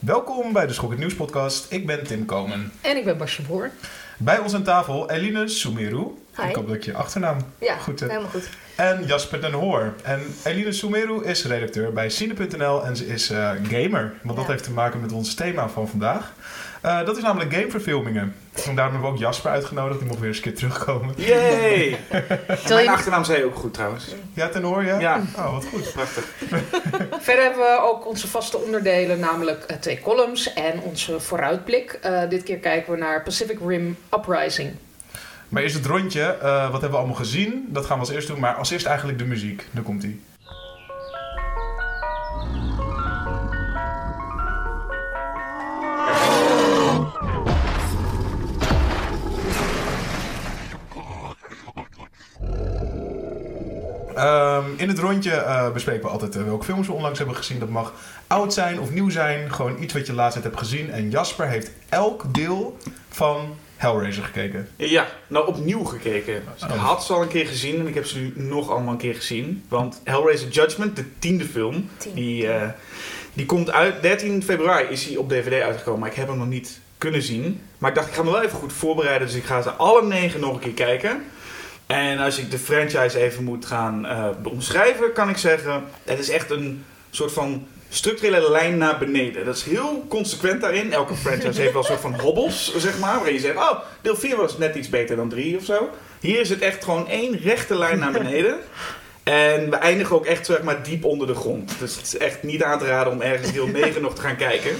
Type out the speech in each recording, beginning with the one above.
Welkom bij de Schok het Nieuws podcast. Ik ben Tim Komen. En ik ben Basje Boer. Bij ons aan tafel Eline Soumeru. Hi. Ik hoop dat ik je achternaam Ja, goed heb. helemaal goed. En Jasper den Hoor. En Eline Soumeru is redacteur bij Cine.nl en ze is eh, gamer. Want dat Ja. heeft te maken met ons thema van vandaag. Eh, dat is namelijk gameverfilmingen. En daarom hebben we ook Jasper uitgenodigd. Die mag weer eens een keer terugkomen. Yay! Mijn je- achternaam zei je ook goed trouwens. Ja, ten hoor, ja? Ja. Oh, wat goed. Prachtig. Verder hebben we ook onze vaste onderdelen, namelijk eh, twee columns en onze vooruitblik. Eh, dit keer kijken we naar Pacific Rim Uprising. Maar eerst het rondje. Eh, wat hebben we allemaal gezien? Dat gaan we als eerst doen. Maar als eerst eigenlijk de muziek. Daar komt ie. Ehm, in het rondje eh, bespreken we altijd eh, welke films we onlangs hebben gezien. Dat mag oud zijn of nieuw zijn. Gewoon iets wat je laatst hebt gezien. En Jasper heeft elk deel van Hellraiser gekeken. Ja, nou opnieuw gekeken. Ik Oh. had ze al een keer gezien en ik heb ze nu nog allemaal een keer gezien. Want Hellraiser Judgment, de tiende film, die, eh, die komt uit. 13 februari is hij op DVD uitgekomen, maar ik heb hem nog niet kunnen zien. Maar ik dacht, ik ga me wel even goed voorbereiden, dus ik ga ze alle negen nog een keer kijken. En als ik de franchise even moet gaan eh, omschrijven, kan ik zeggen: het is echt een soort van structurele lijn naar beneden. Dat is heel consequent daarin. Elke franchise heeft wel een soort van hobbels, zeg maar. Waarin je zegt: oh, deel 4 was net iets beter dan 3 of zo. Hier is het echt gewoon één rechte lijn naar beneden. En we eindigen ook echt zeg maar, diep onder de grond. Dus het is echt niet aan te raden om ergens deel 9 nog te gaan kijken.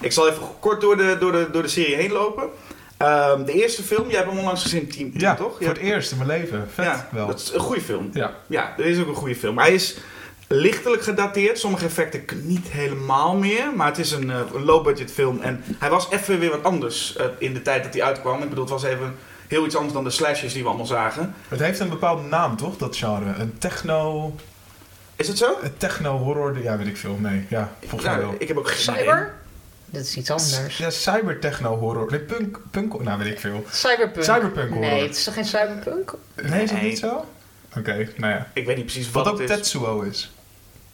Ik zal even kort door de, door de, door de serie heen lopen. Ehm, de eerste film, jij hebt hem onlangs gezien, Team, Ja, toch? voor het eerst in mijn leven. Vet ja, wel. dat is een goede film. Ja. Ja, dat is ook een goede film. Hij is lichtelijk gedateerd. Sommige effecten niet helemaal meer. Maar het is een, eh, een low-budget film. En hij was even weer wat anders eh, in de tijd dat hij uitkwam. Ik bedoel, het was even heel iets anders dan de slashes die we allemaal zagen. Het heeft een bepaalde naam, toch? Dat genre. Een techno... Is het zo? Een techno-horror... Ja, weet ik veel. Nee, ja, volgens mij Nou, wel. ik heb ook geen. Cyber? Dat is iets anders. Ja, cyber-techno-horror. Nee, punk... punk nou, weet ik veel. Cyberpunk. Cyberpunk horror. Nee, het is toch geen cyberpunk? Nee, is dat Nee. niet zo? Oké, nou ja. Ik weet niet precies wat, Wat ook het is. Tetsuo is.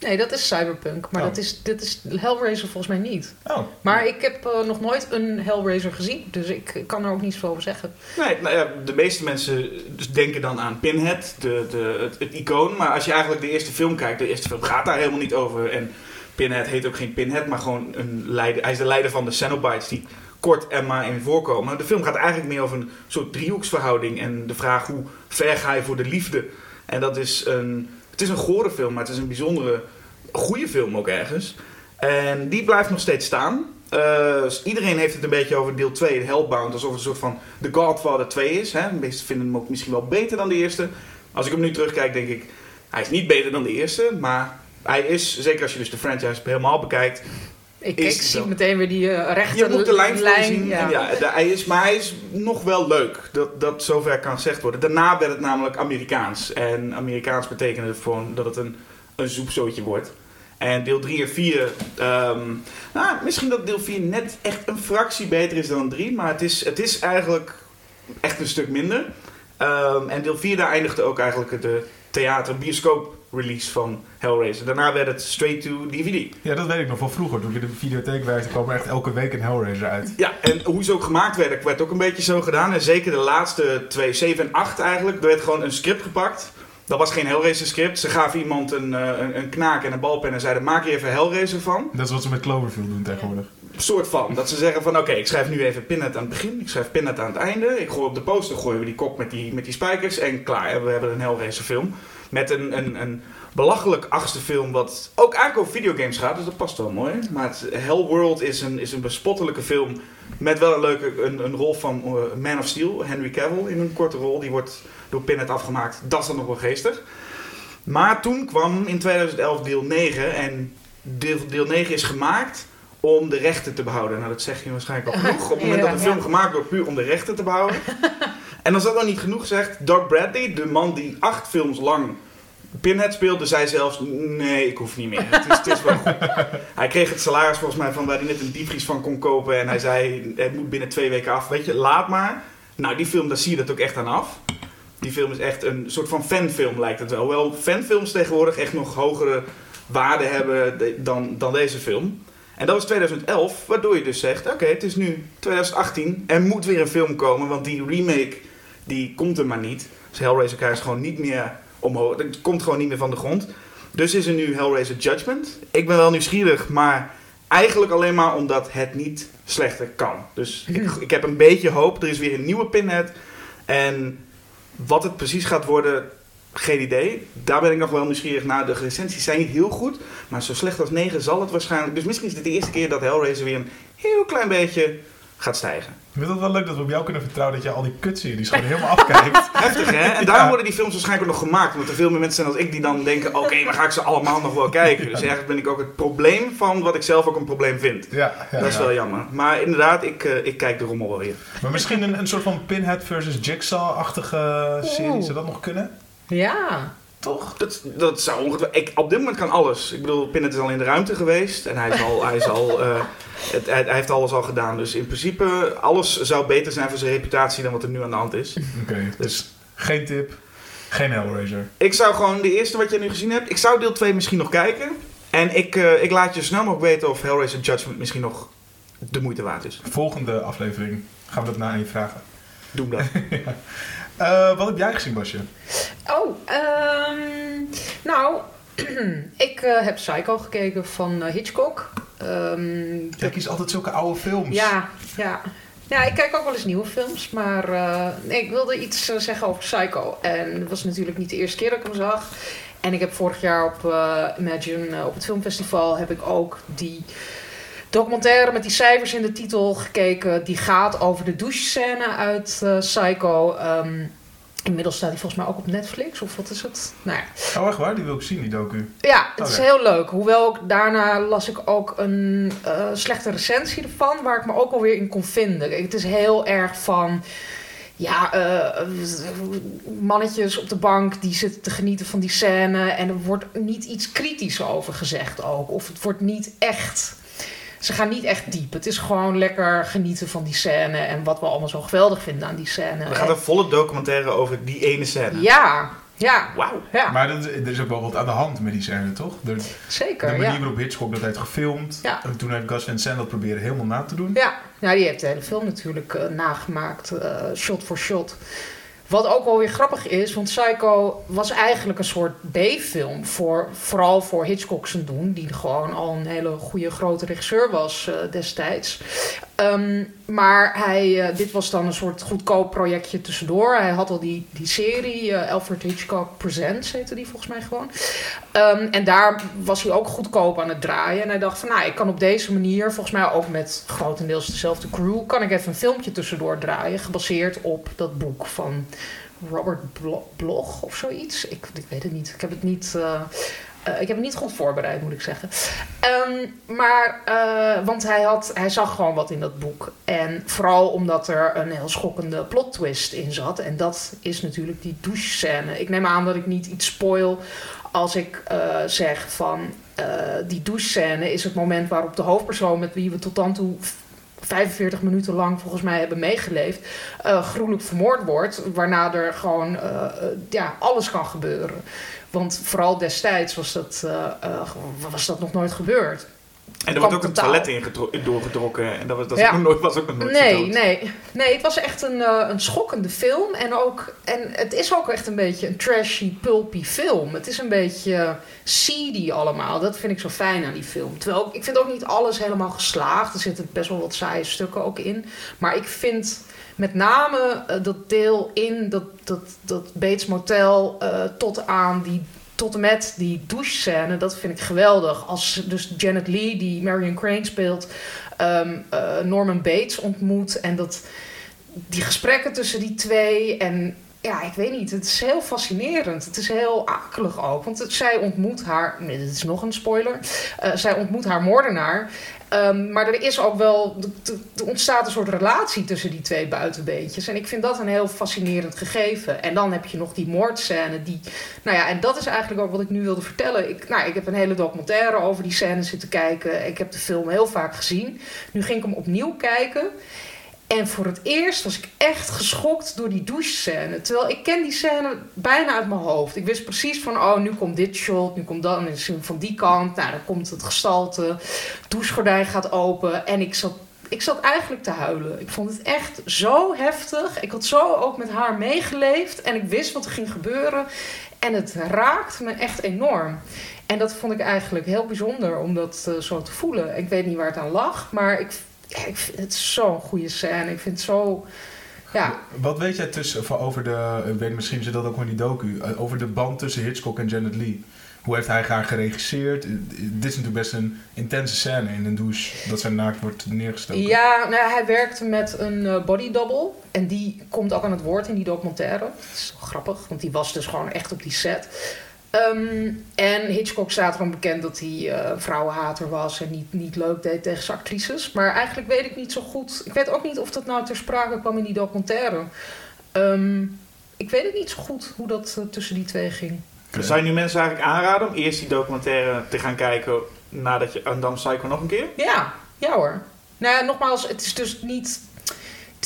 Nee, dat is cyberpunk. Maar Oh. dat is, dit is Hellraiser volgens mij niet. Oh. Maar ik heb eh, nog nooit een Hellraiser gezien. Dus ik, kan er ook niets over zeggen. Nee, nou ja, de meeste mensen dus denken dan aan Pinhead, de, de, het, het icoon. Maar als je eigenlijk de eerste film kijkt, de eerste film gaat daar helemaal niet over. En Pinhead heet ook geen Pinhead, maar gewoon een leider. Hij is de leider van de Cenobites die kort en maar in voorkomen. De film gaat eigenlijk meer over een soort driehoeksverhouding en de vraag hoe ver ga je voor de liefde. En dat is een, het is een gore film, maar het is een bijzondere, goede film ook ergens. En die blijft nog steeds staan. Eh, iedereen heeft het een beetje over deel 2, Hellbound, alsof het een soort van The Godfather 2 is. Hè? De meesten vinden hem ook misschien wel beter dan de eerste. Als ik hem nu terugkijk, denk ik, hij is niet beter dan de eerste, maar hij is, zeker als je dus de franchise helemaal bekijkt, Ik, ik zie meteen weer die uh, rechte je moet de lijn zien. ja. En ja, de- hij is, maar hij is nog wel leuk. Dat, dat zover kan gezegd worden. Daarna werd het namelijk Amerikaans. En Amerikaans betekende gewoon dat het een, een zoepzootje wordt. En deel 3 en 4... ehm, nou, misschien dat deel 4 net echt een fractie beter is dan 3. Maar het is, het is eigenlijk echt een stuk minder. Ehm, en deel 4 daar eindigde ook eigenlijk de theater-bioscoop release van Hellraiser. Daarna werd het straight to DVD. Ja, dat weet ik nog van vroeger. Toen ik in de videotheek werkte, kwam er echt elke week een Hellraiser uit. Ja, en hoe ze ook gemaakt werden, werd ook een beetje zo gedaan. En zeker de laatste twee, 7 en 8 eigenlijk, er werd gewoon een script gepakt. Dat was geen Hellraiser script. Ze gaven iemand een, eh, een, een knaak en een balpen en zeiden: maak er even Hellraiser van. Dat is wat ze met Cloverfield doen tegenwoordig. soort van. Dat ze zeggen van oké, ik schrijf nu even Pinhead aan het begin. Ik schrijf Pinhead aan het einde. Ik gooi op de poster gooien we die kop met die, met die spijkers. En klaar, we hebben een Hellraiser film. Met een, een, een belachelijk achtste film wat ook eigenlijk over videogames gaat. Dus dat past wel mooi. Maar het, Hellworld is een, is een bespottelijke film. Met wel een leuke een, een rol van eh, Man of Steel. Henry Cavill in een korte rol. Die wordt door Pinhead afgemaakt. Dat is dan nog wel geestig. Maar toen kwam in 2011 deel 9. En deel, deel 9 is gemaakt om de rechten te behouden. Nou, dat zeg je waarschijnlijk al genoeg. Op het moment dat de film gemaakt wordt puur om de rechten te behouden. en als dat dan niet genoeg zegt, Doug Bradley, de man die acht films lang Pinhead speelde, zei zelfs, nee, ik hoef niet meer. Het is, het is wel goed. Hij kreeg het salaris volgens mij van waar hij net een diepvries van kon kopen. En hij zei, het moet binnen twee weken af. Weet je, laat maar. Nou, die film, daar zie je dat ook echt aan af. Die film is echt een soort van fanfilm, lijkt het wel. Hoewel fanfilms tegenwoordig echt nog hogere waarde hebben dan, dan deze film. En dat was 2011, waardoor je dus zegt, oké, het is nu 2018, er moet weer een film komen, want die remake, die komt er maar niet. Dus Hellraiser krijgt gewoon niet meer omhoog, het komt gewoon niet meer van de grond. Dus is er nu Hellraiser Judgment. Ik ben wel nieuwsgierig, maar eigenlijk alleen maar omdat het niet slechter kan. Dus ik, ik heb een beetje hoop, er is weer een nieuwe Pinhead. En wat het precies gaat worden, geen idee. Daar ben ik nog wel nieuwsgierig naar. De recensies zijn niet heel goed, maar zo slecht als 9 zal het waarschijnlijk. Dus misschien is dit de eerste keer dat Hellraiser weer een heel klein beetje gaat stijgen. Ik vind het wel leuk dat we op jou kunnen vertrouwen dat je al die kutseries gewoon helemaal afkijkt. Heftig hè? En daarom worden die films waarschijnlijk ook nog gemaakt. Omdat er veel meer mensen zijn als ik die dan denken: oké, maar ga ik ze allemaal nog wel kijken. Dus eigenlijk ben ik ook het probleem van wat ik zelf ook een probleem vind. Ja, ja, dat is ja. wel jammer. Maar inderdaad, ik, eh, ik kijk de rommel wel weer. Maar misschien een, een soort van Pinhead versus Jigsaw-achtige serie, zou dat nog kunnen? Ja. Toch? Dat, dat zou ongetwijfeld. Ik, op dit moment kan alles. Ik bedoel, Pinhead is al in de ruimte geweest. En hij, is al, hij, is al, eh, het, hij, hij heeft alles al gedaan. Dus in principe, alles zou beter zijn voor zijn reputatie dan wat er nu aan de hand is. Oké, dus geen tip, geen Hellraiser. Ik zou gewoon de eerste wat je nu gezien hebt. Ik zou deel 2 misschien nog kijken. En ik, eh, ik laat je snel mogelijk weten of Hellraiser Judgment misschien nog de moeite waard is. Volgende aflevering gaan we dat na aan je vragen. Doe dat. Eh, wat heb jij gezien, Basje? Oh, ehm, nou, ik eh, heb Psycho gekeken van eh, Hitchcock. Ehm, Jij kiest altijd zulke oude films. ja, ja. Ja, ik kijk ook wel eens nieuwe films, maar nee, ik wilde iets zeggen over Psycho. En het was natuurlijk niet de eerste keer dat ik hem zag. En ik heb vorig jaar op Imagine, op het filmfestival, heb ik ook die documentaire met die cijfers in de titel gekeken. Die gaat over de douchescène uit eh, Psycho. Ehm, inmiddels staat die volgens mij ook op Netflix, of wat is het? Nou ja, Oh, echt waar? Die wil ik zien, die docu. ja, het is heel leuk. Hoewel ik, daarna las ik ook een eh, slechte recensie ervan, waar ik me ook alweer in kon vinden. Het is heel erg van. Ja, eh, mannetjes op de bank die zitten te genieten van die scène. En er wordt niet iets kritisch over gezegd ook. Of het wordt niet echt. Ze gaan niet echt diep. Het is gewoon lekker genieten van die scène. En wat we allemaal zo geweldig vinden aan die scène. Er gaat een volle documentaire over die ene scène. Ja, ja, Wauw. ja. Maar dat, er is ook wel wat aan de hand met die scène, toch? De, de zeker. manier ja. waarop Hitchcock dat heeft gefilmd. Ja. En toen heeft Gus Van Sant dat proberen helemaal na te doen. Ja, nou, die heeft de hele film natuurlijk eh, nagemaakt, eh, shot voor shot. Wat ook wel weer grappig is, want Psycho was eigenlijk een soort B-film. Voor, vooral voor Hitchcock zijn doen, die gewoon al een hele goede grote regisseur was eh, destijds. Ehm, maar hij, eh, dit was dan een soort goedkoop projectje tussendoor. Hij had al die, die serie, eh, Alfred Hitchcock Presents heette die volgens mij gewoon. Ehm, en daar was hij ook goedkoop aan het draaien. En hij dacht van, nou, ik kan op deze manier, volgens mij ook met grotendeels dezelfde crew, kan ik even een filmpje tussendoor draaien, gebaseerd op dat boek van Robert Blo- Bloch of zoiets. Ik, ik weet het niet. Ik heb het niet. eh, eh, ik heb het niet goed voorbereid, moet ik zeggen. Ehm, maar, eh, want hij, had, hij zag gewoon wat in dat boek. En vooral omdat er een heel schokkende plot twist in zat. En dat is natuurlijk die douchescène. Ik neem aan dat ik niet iets spoil als ik eh, zeg van... die douchescène is het moment waarop de hoofdpersoon... met wie we tot dan toe 45 minuten lang volgens mij hebben meegeleefd... gruwelijk vermoord wordt. Waarna er gewoon ja, alles kan gebeuren. Want vooral destijds was dat, eh, eh, was dat nog nooit gebeurd. En er wordt ook een toilet ingedro- doorgetrokken. En dat was, dat Ja. ook nooit, was ook nog nooit Nee, verteld. nee, nee, het was echt een, eh, een schokkende film. En, ook, en het is ook echt een beetje een trashy, pulpy film. Het is een beetje seedy allemaal. Dat vind ik zo fijn aan die film. Terwijl ik- ik vind ook niet alles helemaal geslaagd. Er zitten best wel wat saaie stukken ook in. Maar ik vind met name eh, dat deel in dat, dat, dat Bates Motel eh, tot aan die tot en met die douchescène, dat vind ik geweldig. Als dus Janet Lee, die Marion Crane speelt, ehm, eh, Norman Bates ontmoet. En dat, die gesprekken tussen die twee. En ja, ik weet niet, het is heel fascinerend. Het is heel akelig ook. Want zij ontmoet haar. Dit is nog een spoiler. Zij ontmoet haar moordenaar. Ehm, maar er is ook wel. Er- ontstaat een soort relatie tussen die twee buitenbeentjes. En ik vind dat een heel fascinerend gegeven. En dan heb je nog die moordscène. Die, nou ja, en dat is eigenlijk ook wat ik nu wilde vertellen. Ik, nou, ik heb een hele documentaire over die scène zitten kijken. Ik heb de film heel vaak gezien. Nu ging ik hem opnieuw kijken. En voor het eerst was ik echt geschokt door die douchescène. Terwijl ik ken die scène bijna uit mijn hoofd. Ik wist precies van, oh, nu komt dit shot, nu komt dat. En is van die kant, nou, dan komt het gestalte. Douchegordijn gaat open. En ik zat, ik zat eigenlijk te huilen. Ik vond het echt zo heftig. Ik had zo ook met haar meegeleefd. En ik wist wat er ging gebeuren. En het raakte me echt enorm. En dat vond ik eigenlijk heel bijzonder om dat uh, zo te voelen. Ik weet niet waar het aan lag, maar ik, ja, ik vind het zo'n goede scène. Ik vind het zo. Ja. Wat weet jij tussen, van over de, ik weet misschien zit dat ook in die docu, uh, over de band tussen Hitchcock en Janet Lee? Hoe heeft hij haar geregisseerd? Dit is natuurlijk best een intense scène in een douche, dat zijn naakt wordt neergestoken. Ja, nou, hij werkte met een uh, body double. En die komt ook aan het woord in die documentaire. Dat is grappig, want die was dus gewoon echt op die set. Um, en Hitchcock staat erom bekend dat hij uh, vrouwenhater was en niet, niet leuk deed tegen zijn actrices. Maar eigenlijk weet ik niet zo goed. Ik weet ook niet of dat nou ter sprake kwam in die documentaire. Um, ik weet het niet zo goed hoe dat uh, tussen die twee ging. Okay. Zou je nu mensen eigenlijk aanraden om eerst die documentaire te gaan kijken nadat je Andam Psycho nog een keer? Ja, ja hoor. Nou ja, nogmaals, het is dus niet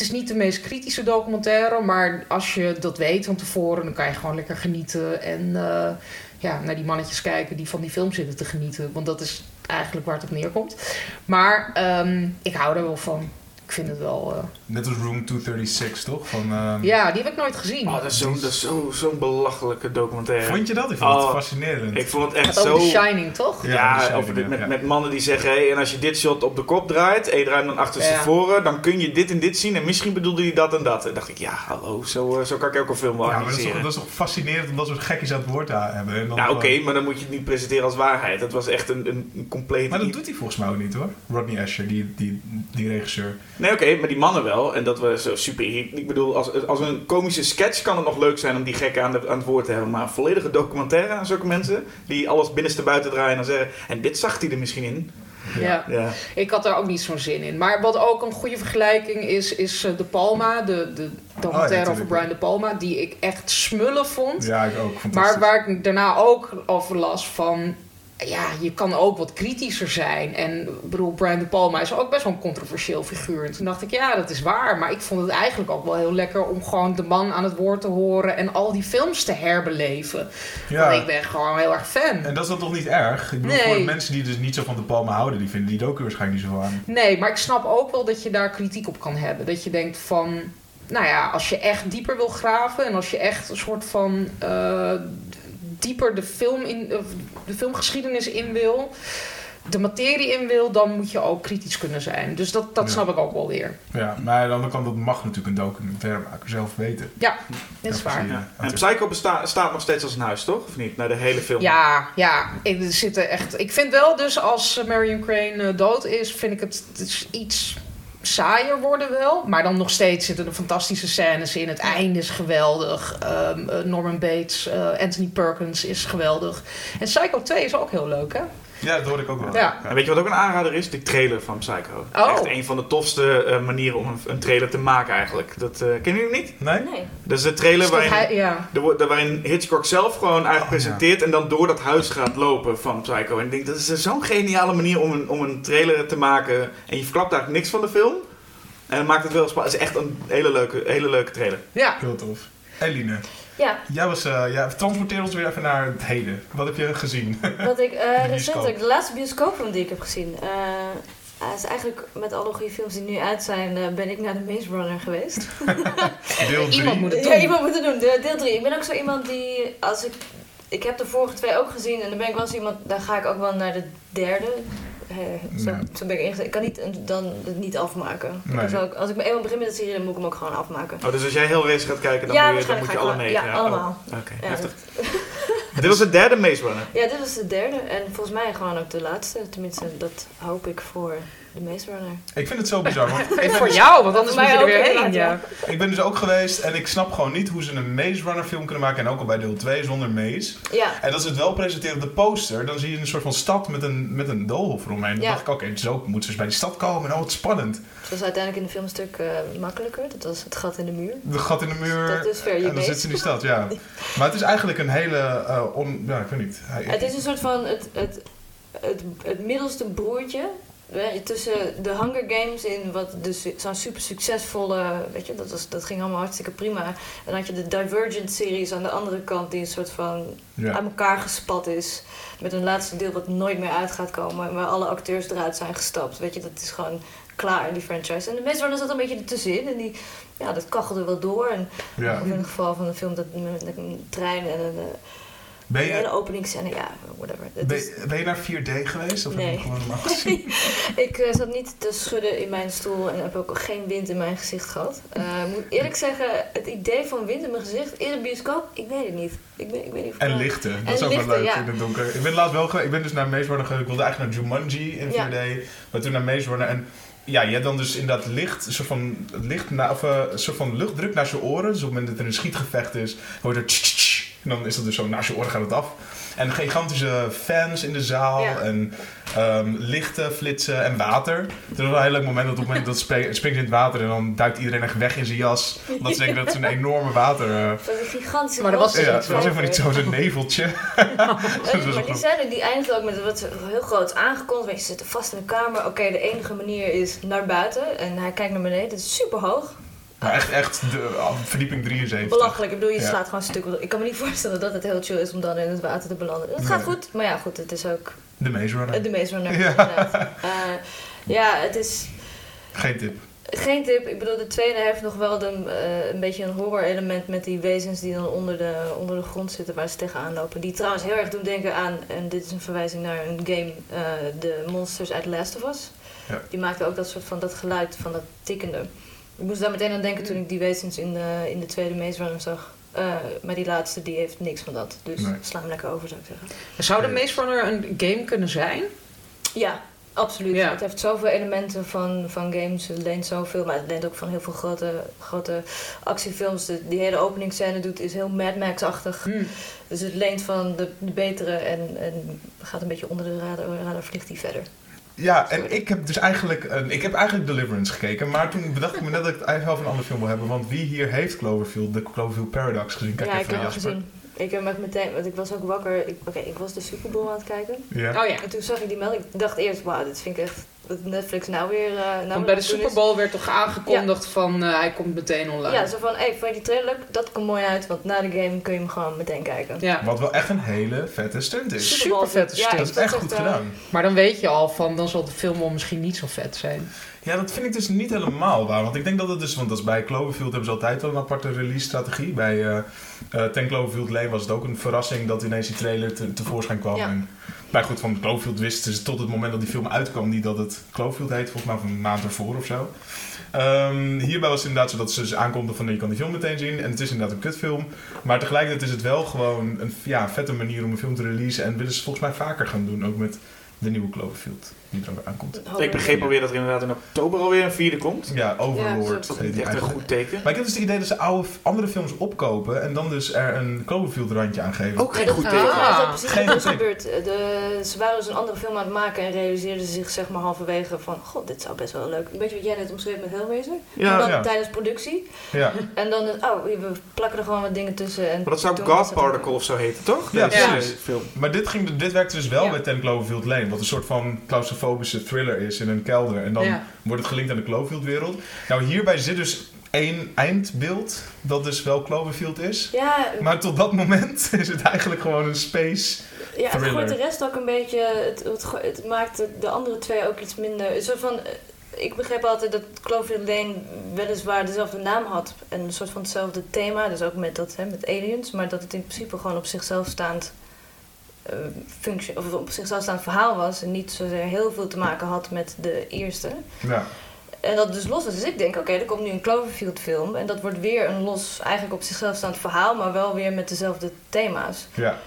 het is niet de meest kritische documentaire, maar als je dat weet van tevoren, dan kan je gewoon lekker genieten en uh, ja, naar die mannetjes kijken die van die film zitten te genieten. Want dat is eigenlijk waar het op neerkomt. Maar um, ik hou er wel van. Ik vind het wel. Uh... Net als Room 236, toch? Van, uh... Ja, die heb ik nooit gezien. Oh, dat is zo'n zo, zo belachelijke documentaire. Vond je dat? Ik vond oh, het fascinerend. Ik vond het echt het zo. The Shining, toch? Ja, ja Shining, over dit, met, ja. met mannen die zeggen: hey, en als je dit shot op de kop draait en je draait dan achter ja. voren, dan kun je dit en dit zien. En misschien bedoelde hij dat en dat. En dacht ik: ja, hallo, zo, zo kan ik ook een film wel ja, maar dat is, toch, dat is toch fascinerend om dat soort gekjes aan het woord te hebben. En dan nou, oké, okay, maar dan moet je het niet presenteren als waarheid. Dat was echt een, een, een compleet. Maar dat doet hij volgens mij ook niet hoor. Rodney Asher, die, die, die regisseur. Nee, oké, okay, maar die mannen wel. En dat was super. Ik bedoel, als, als een komische sketch kan het nog leuk zijn om die gekken aan, de, aan het woord te hebben. Maar een volledige documentaire aan zulke mensen die alles binnenste buiten draaien en zeggen. En dit zag hij er misschien in. Ja. ja. ik had daar ook niet zo'n zin in. Maar wat ook een goede vergelijking is, is De Palma, de, de documentaire oh, ja, over Brian De Palma, die ik echt smullen vond. Ja, ik ook. Maar waar ik daarna ook over las van ja, je kan ook wat kritischer zijn. En ik bedoel, Brian De Palma is ook best wel een controversieel figuur. En toen dacht ik, ja, dat is waar. Maar ik vond het eigenlijk ook wel heel lekker om gewoon de man aan het woord te horen en al die films te herbeleven. Ja. Want ik ben gewoon heel erg fan. En dat is dan toch niet erg? Ik bedoel, nee. voor de mensen die dus niet zo van De Palma houden, die vinden die docu waarschijnlijk niet zo aan. Nee, maar ik snap ook wel dat je daar kritiek op kan hebben. Dat je denkt van, nou ja, als je echt dieper wil graven en als je echt een soort van uh, dieper de, film in, de filmgeschiedenis in wil, de materie in wil, dan moet je ook kritisch kunnen zijn. Dus dat, dat ja. snap ik ook wel weer. Ja, maar aan de andere kant, dat mag natuurlijk een documentaire maken, zelf weten. Ja, dat is waar. Ja. En Psycho besta staat nog steeds als een huis, toch? Of niet? Naar de hele film? Ja, ja. Ik, er zitten echt, ik vind wel dus als Marion Crane uh, dood is, vind ik het, het is iets saaier worden wel. Maar dan nog steeds zitten er fantastische scènes in. Het einde is geweldig. Um, Norman Bates, uh, Anthony Perkins is geweldig. En Psycho 2 is ook heel leuk, hè? Ja, dat hoorde ik ook wel. Ja. En weet je wat ook een aanrader is? De trailer van Psycho. Oh. Echt een van de tofste uh, manieren om een, een, trailer te maken eigenlijk. Dat uh, kennen jullie niet? Nee. nee. Dat is de trailer is waarin, hij, ja. de, waarin Hitchcock zelf gewoon eigenlijk oh, presenteert ja. en dan door dat huis gaat lopen van Psycho. En ik denk, dat is zo'n geniale manier om een, om een trailer te maken. En je verklapt eigenlijk niks van de film. En dat maakt het wel spannend. Het is echt een hele leuke, hele leuke trailer. Ja. Heel tof. Eline. Ja. Jij was, uh, ja, transporteer ons weer even naar het heden. Wat heb je gezien? Wat ik uh, recentelijk, de laatste bioscoopfilm die ik heb gezien. Uh, is eigenlijk met alle goede films die nu uit zijn, uh, ben ik naar de Maze Runner geweest. deel 3. Iemand moet het doen. Ja, iemand moet het doen. De, deel 3. Ik ben ook zo iemand die, als ik, ik heb de vorige twee ook gezien en dan ben ik wel zo iemand, dan ga ik ook wel naar de derde. Zo, Nee. zo ben ik. Ik kan niet, een- dan het niet afmaken. Nee. Dus als ik me eenmaal begin met de serie, dan moet ik hem ook gewoon afmaken. Oh, dus als jij heel race gaat kijken, dan Ja, moet je, dan moet je alle negen. ja, allemaal. Oh, Oké, Ja, heftig. Dit was de derde Maze Runner. ja, dit was de derde. En volgens mij gewoon ook de laatste. Tenminste, dat hoop ik voor de Maze Runner. Ik vind het zo bizar, want Even voor jou, want anders moet je er weer ook heen. Ja. ik ben dus ook geweest en ik snap gewoon niet hoe ze een Maze Runner film kunnen maken. En ook al bij deel 2 zonder Maze. Ja, En dat ze het wel presenteren op de poster, dan zie je een soort van stad met een, met een doolhof eromheen. Dan Ja. dacht ik, oké, zo moeten ze dus bij die stad komen. En oh, wat spannend. het was uiteindelijk in de film een stuk eh, makkelijker. Dat was het gat in de muur. De gat in de muur. Dat is ver je en dan zit ze in die stad, ja. Maar het is eigenlijk een hele, eh, on, ja, ik weet niet. Hij- Het is een soort van het, het, het, het middelste broertje tussen de Hunger Games in wat dus zo'n super succesvolle, weet je, dat, was, dat ging allemaal hartstikke prima. En dan had je de Divergent series aan de andere kant die een soort van Ja. aan elkaar gespat is. Met een laatste deel wat nooit meer uit gaat komen. en Waar alle acteurs eruit zijn gestapt. Weet je, dat is gewoon klaar, die franchise. En de Maze Runner zat een beetje ertussenin. En die, ja, dat kachelde wel door. En Ja. in het geval van een film dat met een trein en een, Ben hele je, openingscène. Ja, whatever. Ben, is- je- ben je naar 4D geweest? Of heb Nee. je hem gewoon normaal gezien? ik eh, zat niet te schudden in mijn stoel en heb ook geen wind in mijn gezicht gehad. Eh, Ik moet eerlijk zeggen, het idee van wind in mijn gezicht in een bioscoop, ik weet het niet. Ik, weet, ik weet niet En lichten, dat En is ook wel lichten, leuk ja. in het donker. Ik ben laatst wel geweest, ik ben dus naar Maze Runner gegaan. Ik wilde eigenlijk naar Jumanji in 4D, Ja. maar toen naar Maze Runner. En ja, je hebt dan dus inderdaad licht, een soort van, licht na, of, eh, een soort van luchtdruk naar je oren. Dus op het moment dat er een schietgevecht is, hoor je er tsch, tsch. En dan is dat dus zo, naast je oren gaat het af. En gigantische fans in de zaal. Ja. En ehm, lichten, flitsen en water. Het is wel een heel leuk moment dat op het moment dat springt, in het water en dan duikt iedereen echt weg in zijn jas. Omdat ze denken dat het een enorme water. eh, Van die gigantische Maar er was ja, dus het was even niet zo'n zo'n neveltje. Dat was maar die scène die eindigt ook met wat heel groot aangekondigd. Ze zitten vast in een kamer. Oké, de enige manier is naar buiten. En hij kijkt naar beneden. Het is super hoog. Maar echt, echt de, ah, verdieping 73. Belachelijk. Ik bedoel, je slaat gewoon stuk. Ik kan me niet voorstellen dat het heel chill is om dan in het water te belanden. Het gaat goed. Maar ja, goed. Het is ook De Maze Runner. de meest runner. Ja. inderdaad. Eh, ja, het is... Geen tip. Geen tip. Ik bedoel, de tweede heeft nog wel de, eh, een beetje een horror element met die wezens die dan onder de, onder de grond zitten waar ze tegenaan lopen. Die trouwens heel erg doen denken aan, en dit is een verwijzing naar een game, eh, de Monsters uit Last of Us. Ja. Die maakten ook dat soort van dat geluid van dat tikkende. Ik moest daar meteen aan denken toen ik die wezens in de, in de tweede Maze Runner zag. Eh, maar die laatste die heeft niks van dat. Dus Nee. sla hem lekker over zou ik zeggen. Zou de Maze Runner een game kunnen zijn? Ja, absoluut. Ja. Het heeft zoveel elementen van, van games. Het leent zoveel, maar het leent ook van heel veel grote, grote actiefilms. De, die hele openingsscène doet is heel Mad Max-achtig. Hm. Dus het leent van de, de betere en, en gaat een beetje onder de radar, radar vliegt die verder. Ja, en ik heb dus eigenlijk, een- ik heb eigenlijk Deliverance gekeken. Maar toen bedacht ik me net dat ik het eigenlijk wel van een andere film wil hebben. Want wie hier heeft Cloverfield, de Cloverfield Paradox gezien? Kijk ja, ik even heb naar hem Jasper. gezien. Ik heb meteen, want ik was ook wakker. Ik- Oké, ik was de Super Bowl aan het kijken. Ja. Oh ja. En toen zag ik die melding. Ik dacht eerst, wauw, dit vind ik echt. Dat Netflix nou weer. eh, nou Want bij de Super. Bowl werd toch aangekondigd van eh, hij komt meteen online. Ja, zo van, hé, vond je die trailer leuk? Dat komt mooi uit, want na de game kun je hem gewoon meteen kijken. Ja. Wat wel echt een hele vette stunt is. Super vette Ja, stunt. Dat ik is echt goed eh, gedaan. Maar dan weet je al van, dan zal de film wel misschien niet zo vet zijn. Ja, dat vind ik dus niet helemaal waar. Want ik denk dat het dus, want dat is bij Cloverfield hebben ze altijd wel een aparte release-strategie. Bij eh eh, Ten Cloverfield Lane was het ook een verrassing dat ineens die trailer te, tevoorschijn kwam. Ja. En, maar goed, van Cloverfield wisten ze tot het moment dat die film uitkwam niet dat het Cloverfield heet, volgens mij van een maand ervoor of zo. Ehm, hierbij was het inderdaad zo dat ze dus aankondigden van je kan die film meteen zien. En het is inderdaad een kutfilm. Maar tegelijkertijd is het wel gewoon een ja, vette manier om een film te releasen. En willen ze volgens mij vaker gaan doen, ook met de nieuwe Cloverfield die er ook aankomt. Ik begreep alweer dat er inderdaad in oktober alweer een vierde komt. Ja, Overlord Dat is echt een goed teken. Maar ik heb dus het idee dat ze oude, andere films opkopen en dan dus er een Cloverfield randje aan geven. Ook geen goed Ah. teken. Ja, dat is precies Geen wat is teken. gebeurd. De, ze waren dus een andere film aan het maken en realiseerden ze zich zeg maar halverwege van... God, dit zou best wel leuk... Een beetje wat jij net omschreef met Hellraiser. Ja, dan ja. tijdens productie. Ja, En dan, oh, we plakken er gewoon wat dingen tussen. En Maar dat zou God Particle of zo heten, toch? Ja, precies. film. maar dit, ging, dit werkte dus wel Ja. bij Ten Cloverfield Lane, wat een soort van claustrofobische thriller is in een kelder. En dan Ja. wordt het gelinkt aan de Cloverfield-wereld. Nou, hierbij zit dus één eindbeeld, dat dus wel Cloverfield is. Ja, Maar tot dat moment is het eigenlijk gewoon een space. ja het thriller. gooit de rest ook een beetje... Het, het, maakt de, de andere twee ook iets minder... Een soort van... eh, Ik begreep altijd dat Cloverfield Lane weliswaar dezelfde naam had. En een soort van hetzelfde thema. Dus ook met, dat, hè, met aliens. Maar dat het in principe gewoon op zichzelf staand... eh, functie, of op zichzelf staand verhaal was. En niet zozeer heel veel te maken had met de eerste. Ja, En dat dus los was. Dus ik denk, oké, er komt nu een Cloverfield film. En dat wordt weer een los, eigenlijk op zichzelf staand verhaal. Maar wel weer met dezelfde thema's. ja.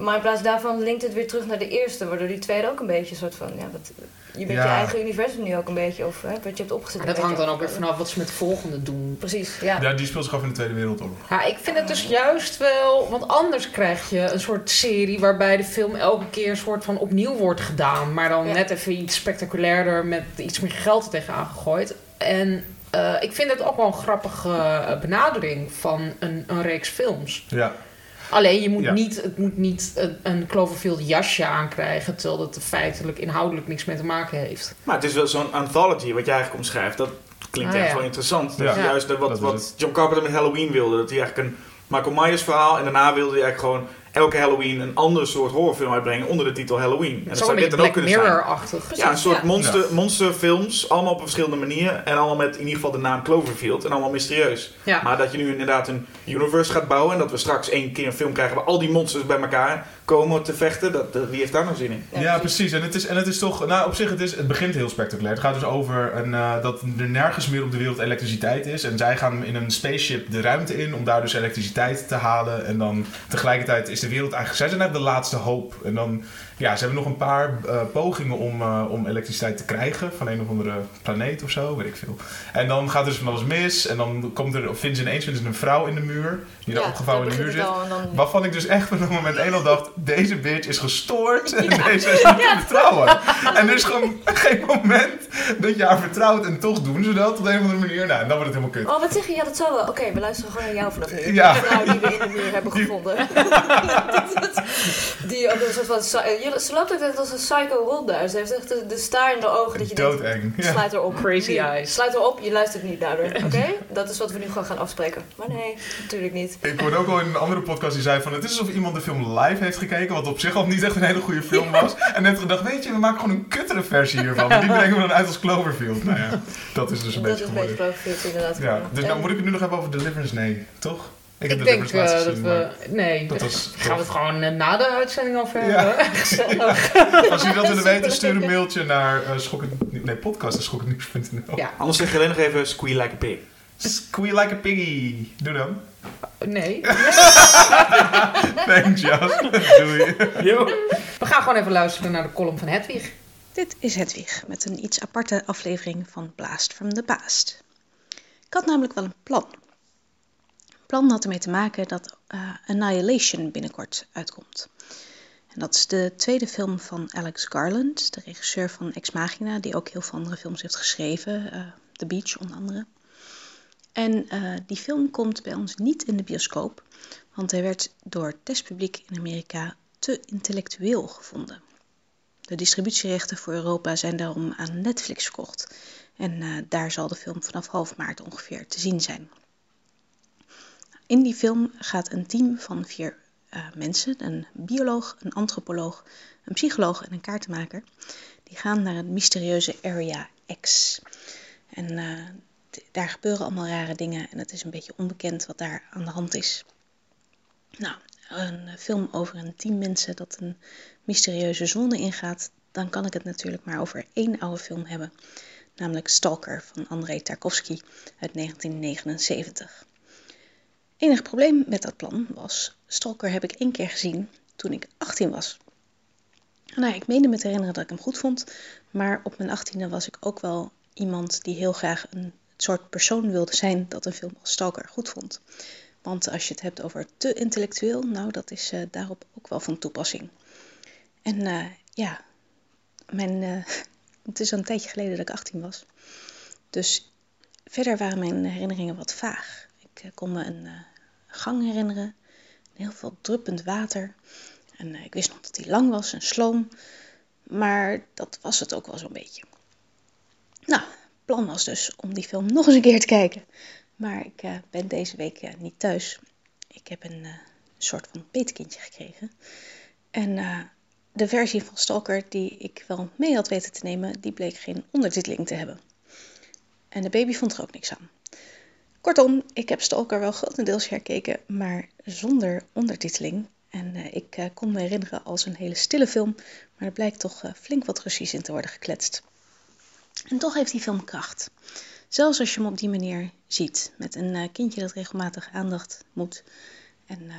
Maar in plaats daarvan linkt het weer terug naar de eerste, waardoor die tweede ook een beetje een soort van, ja, wat, je bent Ja. je eigen universum nu ook een beetje, of hè, wat je hebt opgezet. Dat hangt dan ook weer vanaf wat ze met de volgende doen. Precies, ja. ja, die speelt zich af in de Tweede Wereldoorlog. Ja, ik vind het dus juist wel... Want anders krijg je een soort serie waarbij de film elke keer een soort van opnieuw wordt gedaan. Maar dan Ja. net even iets spectaculairder met iets meer geld er tegenaan gegooid. En eh, ik vind het ook wel een grappige eh, benadering van een, een reeks films. Ja. Alleen je moet Ja. niet, het moet niet een, een Cloverfield jasje aankrijgen, terwijl het er feitelijk inhoudelijk niks mee te maken heeft. Maar het is wel zo'n anthology wat jij eigenlijk omschrijft. Dat klinkt Ah, echt ja. wel interessant. Dat is juist wat, Dat is wat. John Carpenter met Halloween wilde. Dat hij eigenlijk een Michael Myers verhaal en daarna wilde hij eigenlijk gewoon elke Halloween een andere soort horrorfilm uitbrengen onder de titel Halloween. En Het dat zou dit dan ook kunnen zijn. Ja, een soort Ja. monster, monsterfilms, allemaal op verschillende manieren. En allemaal met in ieder geval de naam Cloverfield en allemaal mysterieus. Ja. Maar dat je nu inderdaad een universe gaat bouwen en dat we straks één keer een film krijgen waar al die monsters bij elkaar komen te vechten, dat, dat- wie heeft daar nou zin in? Ja, precies. En het, is, en het is toch, nou op zich, het, is, het begint heel spectaculair. Het gaat dus over een, eh, dat er nergens meer op de wereld elektriciteit is. En zij gaan in een spaceship de ruimte in om daar dus elektriciteit te halen. En dan tegelijkertijd is de wereld eigenlijk, zij zijn eigenlijk de laatste hoop. En dan, ja, ze hebben nog een paar eh, pogingen om, eh, om elektriciteit te krijgen van een of andere planeet of zo, weet ik veel. En dan gaat er dus van alles mis. En dan komt er, vinden ze ineens vinden ze een vrouw in de muur, die daar opgevouwen in de muur zit. dan- Waarvan ik dus echt van het moment één al dacht, deze bitch is gestoord en deze is niet te vertrouwen. En er is gewoon geen moment dat je haar vertrouwt en toch doen ze dat op een of andere manier. Nou, en dan wordt het helemaal kut. Oh, wat zeg je? Ja, dat zou wel. Oké, we luisteren gewoon naar jou vanaf. Ja. De vrouw die we in de muur hebben gevonden. die ook een soort van... psy- je- Ze loopt ook net als een psycho rond daar. Ze heeft echt de, de staar in de ogen dat je denkt... Doodeng. Ja. Sluit erop. Crazy Nu. eyes. Sluit erop, je luistert niet daardoor. Oké? Dat is wat we nu gewoon gaan afspreken. Maar nee, natuurlijk niet. Ik hoorde ook al in een andere podcast die zei van het is alsof iemand de film live heeft gekeken, wat op zich al niet echt een hele goede film was. En heeft gedacht, weet je, we maken gewoon een kuttere versie hiervan. Die brengen we dan uit als Cloverfield. Nou ja, dat is dus een dat beetje is een beetje geworden. Cloverfield inderdaad. Ja, dus nou moet ik het nu nog hebben over Deliverance? Nee, toch? Ik, heb de denk eh, dat gezien, we... Nee, dat was gaan we het gewoon eh, na de uitzending over Ja. hebben. Gezellig. Als jullie dat willen weten, stuur een mailtje naar uh, schokkend, nee. Ja, Anders zeg je alleen nog even squeal like a pig. Squeal like a piggy. Doe dan. nee. Thanks, Jas. Doei. Yo. We gaan gewoon even luisteren naar de column van Hedwig. Dit is Hedwig met een iets aparte aflevering van Blast from the Past. Ik had namelijk wel een plan. Plan had ermee te maken dat eh, Annihilation binnenkort uitkomt. En dat is de tweede film van Alex Garland, de regisseur van Ex Machina, die ook heel veel andere films heeft geschreven, eh, The Beach onder andere. En eh, die film komt bij ons niet in de bioscoop, want hij werd door testpubliek in Amerika te intellectueel gevonden. De distributierechten voor Europa zijn daarom aan Netflix verkocht. En daar zal de film vanaf half maart ongeveer te zien zijn. In die film gaat een team van vier eh, mensen, een bioloog, een antropoloog, een psycholoog en een kaartenmaker, die gaan naar een mysterieuze Area X. En eh, daar gebeuren allemaal rare dingen en het is een beetje onbekend wat daar aan de hand is. Nou, een film over een team mensen dat een mysterieuze zone ingaat, dan kan ik het natuurlijk maar over één oude film hebben, namelijk Stalker van Andrei Tarkovsky uit 1979. Enig probleem met dat plan was, Stalker heb ik één keer gezien toen ik 18 was. Nou, ik meende me te herinneren dat ik hem goed vond, maar op mijn 18e was ik ook wel iemand die heel graag een soort persoon wilde zijn dat een film als Stalker goed vond. Want als je het hebt over te intellectueel, nou, dat is eh, daarop ook wel van toepassing. En eh, ja, mijn, eh, het is al een tijdje geleden dat ik 18 was. Dus verder waren mijn herinneringen wat vaag. Ik kon me een gang herinneren, heel veel druppend water. En eh, ik wist nog dat die lang was en sloom. Maar dat was het ook wel zo'n beetje. Nou, plan was dus om die film nog eens een keer te kijken. Maar ik eh, ben deze week eh, niet thuis. Ik heb een soort van petekindje gekregen. En de versie van Stalker die ik wel mee had weten te nemen, die bleek geen ondertiteling te hebben. En de baby vond er ook niks aan. Kortom, ik heb Stalker wel grotendeels herkeken, maar zonder ondertiteling. En eh, ik eh, kon me herinneren als een hele stille film, maar er blijkt toch eh, flink wat Russisch in te worden gekletst. En toch heeft die film kracht. Zelfs als je hem op die manier ziet, met een kindje dat regelmatig aandacht moet. En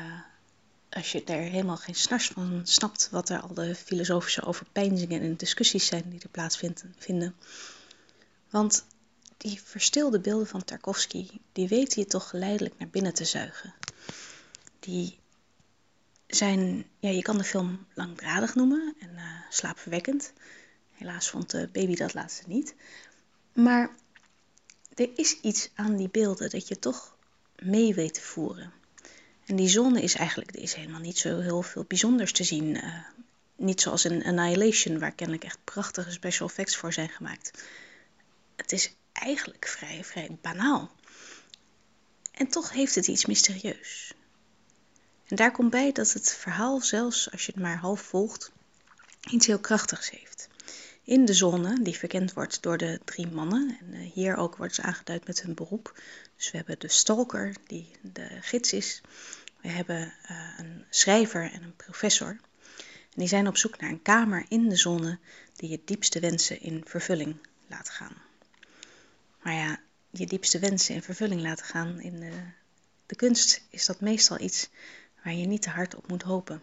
als je er helemaal geen snars van snapt wat er al de filosofische overpeinzingen en discussies zijn die er plaatsvinden. Vinden. Want die verstilde beelden van Tarkovsky, die weet hij toch geleidelijk naar binnen te zuigen. Die zijn, ja, je kan de film langdradig noemen en uh, slaapverwekkend. Helaas vond de baby dat laatste niet. Maar er is iets aan die beelden dat je toch mee weet te voeren. En die zone is eigenlijk er is helemaal niet zo heel veel bijzonders te zien. Uh, niet zoals in Annihilation, waar kennelijk echt prachtige special effects voor zijn gemaakt. Het is eigenlijk vrij, vrij banaal. En toch heeft het iets mysterieus. En daar komt bij dat het verhaal, zelfs als je het maar half volgt, iets heel krachtigs heeft. In de zone, die verkend wordt door de drie mannen, en eh, hier ook wordt ze aangeduid met hun beroep. Dus we hebben de stalker, die de gids is. We hebben uh, een schrijver en een professor. En die zijn op zoek naar een kamer in de zone die je diepste wensen in vervulling laat gaan. Maar ja, je diepste wensen in vervulling laten gaan in de, de kunst is dat meestal iets waar je niet te hard op moet hopen.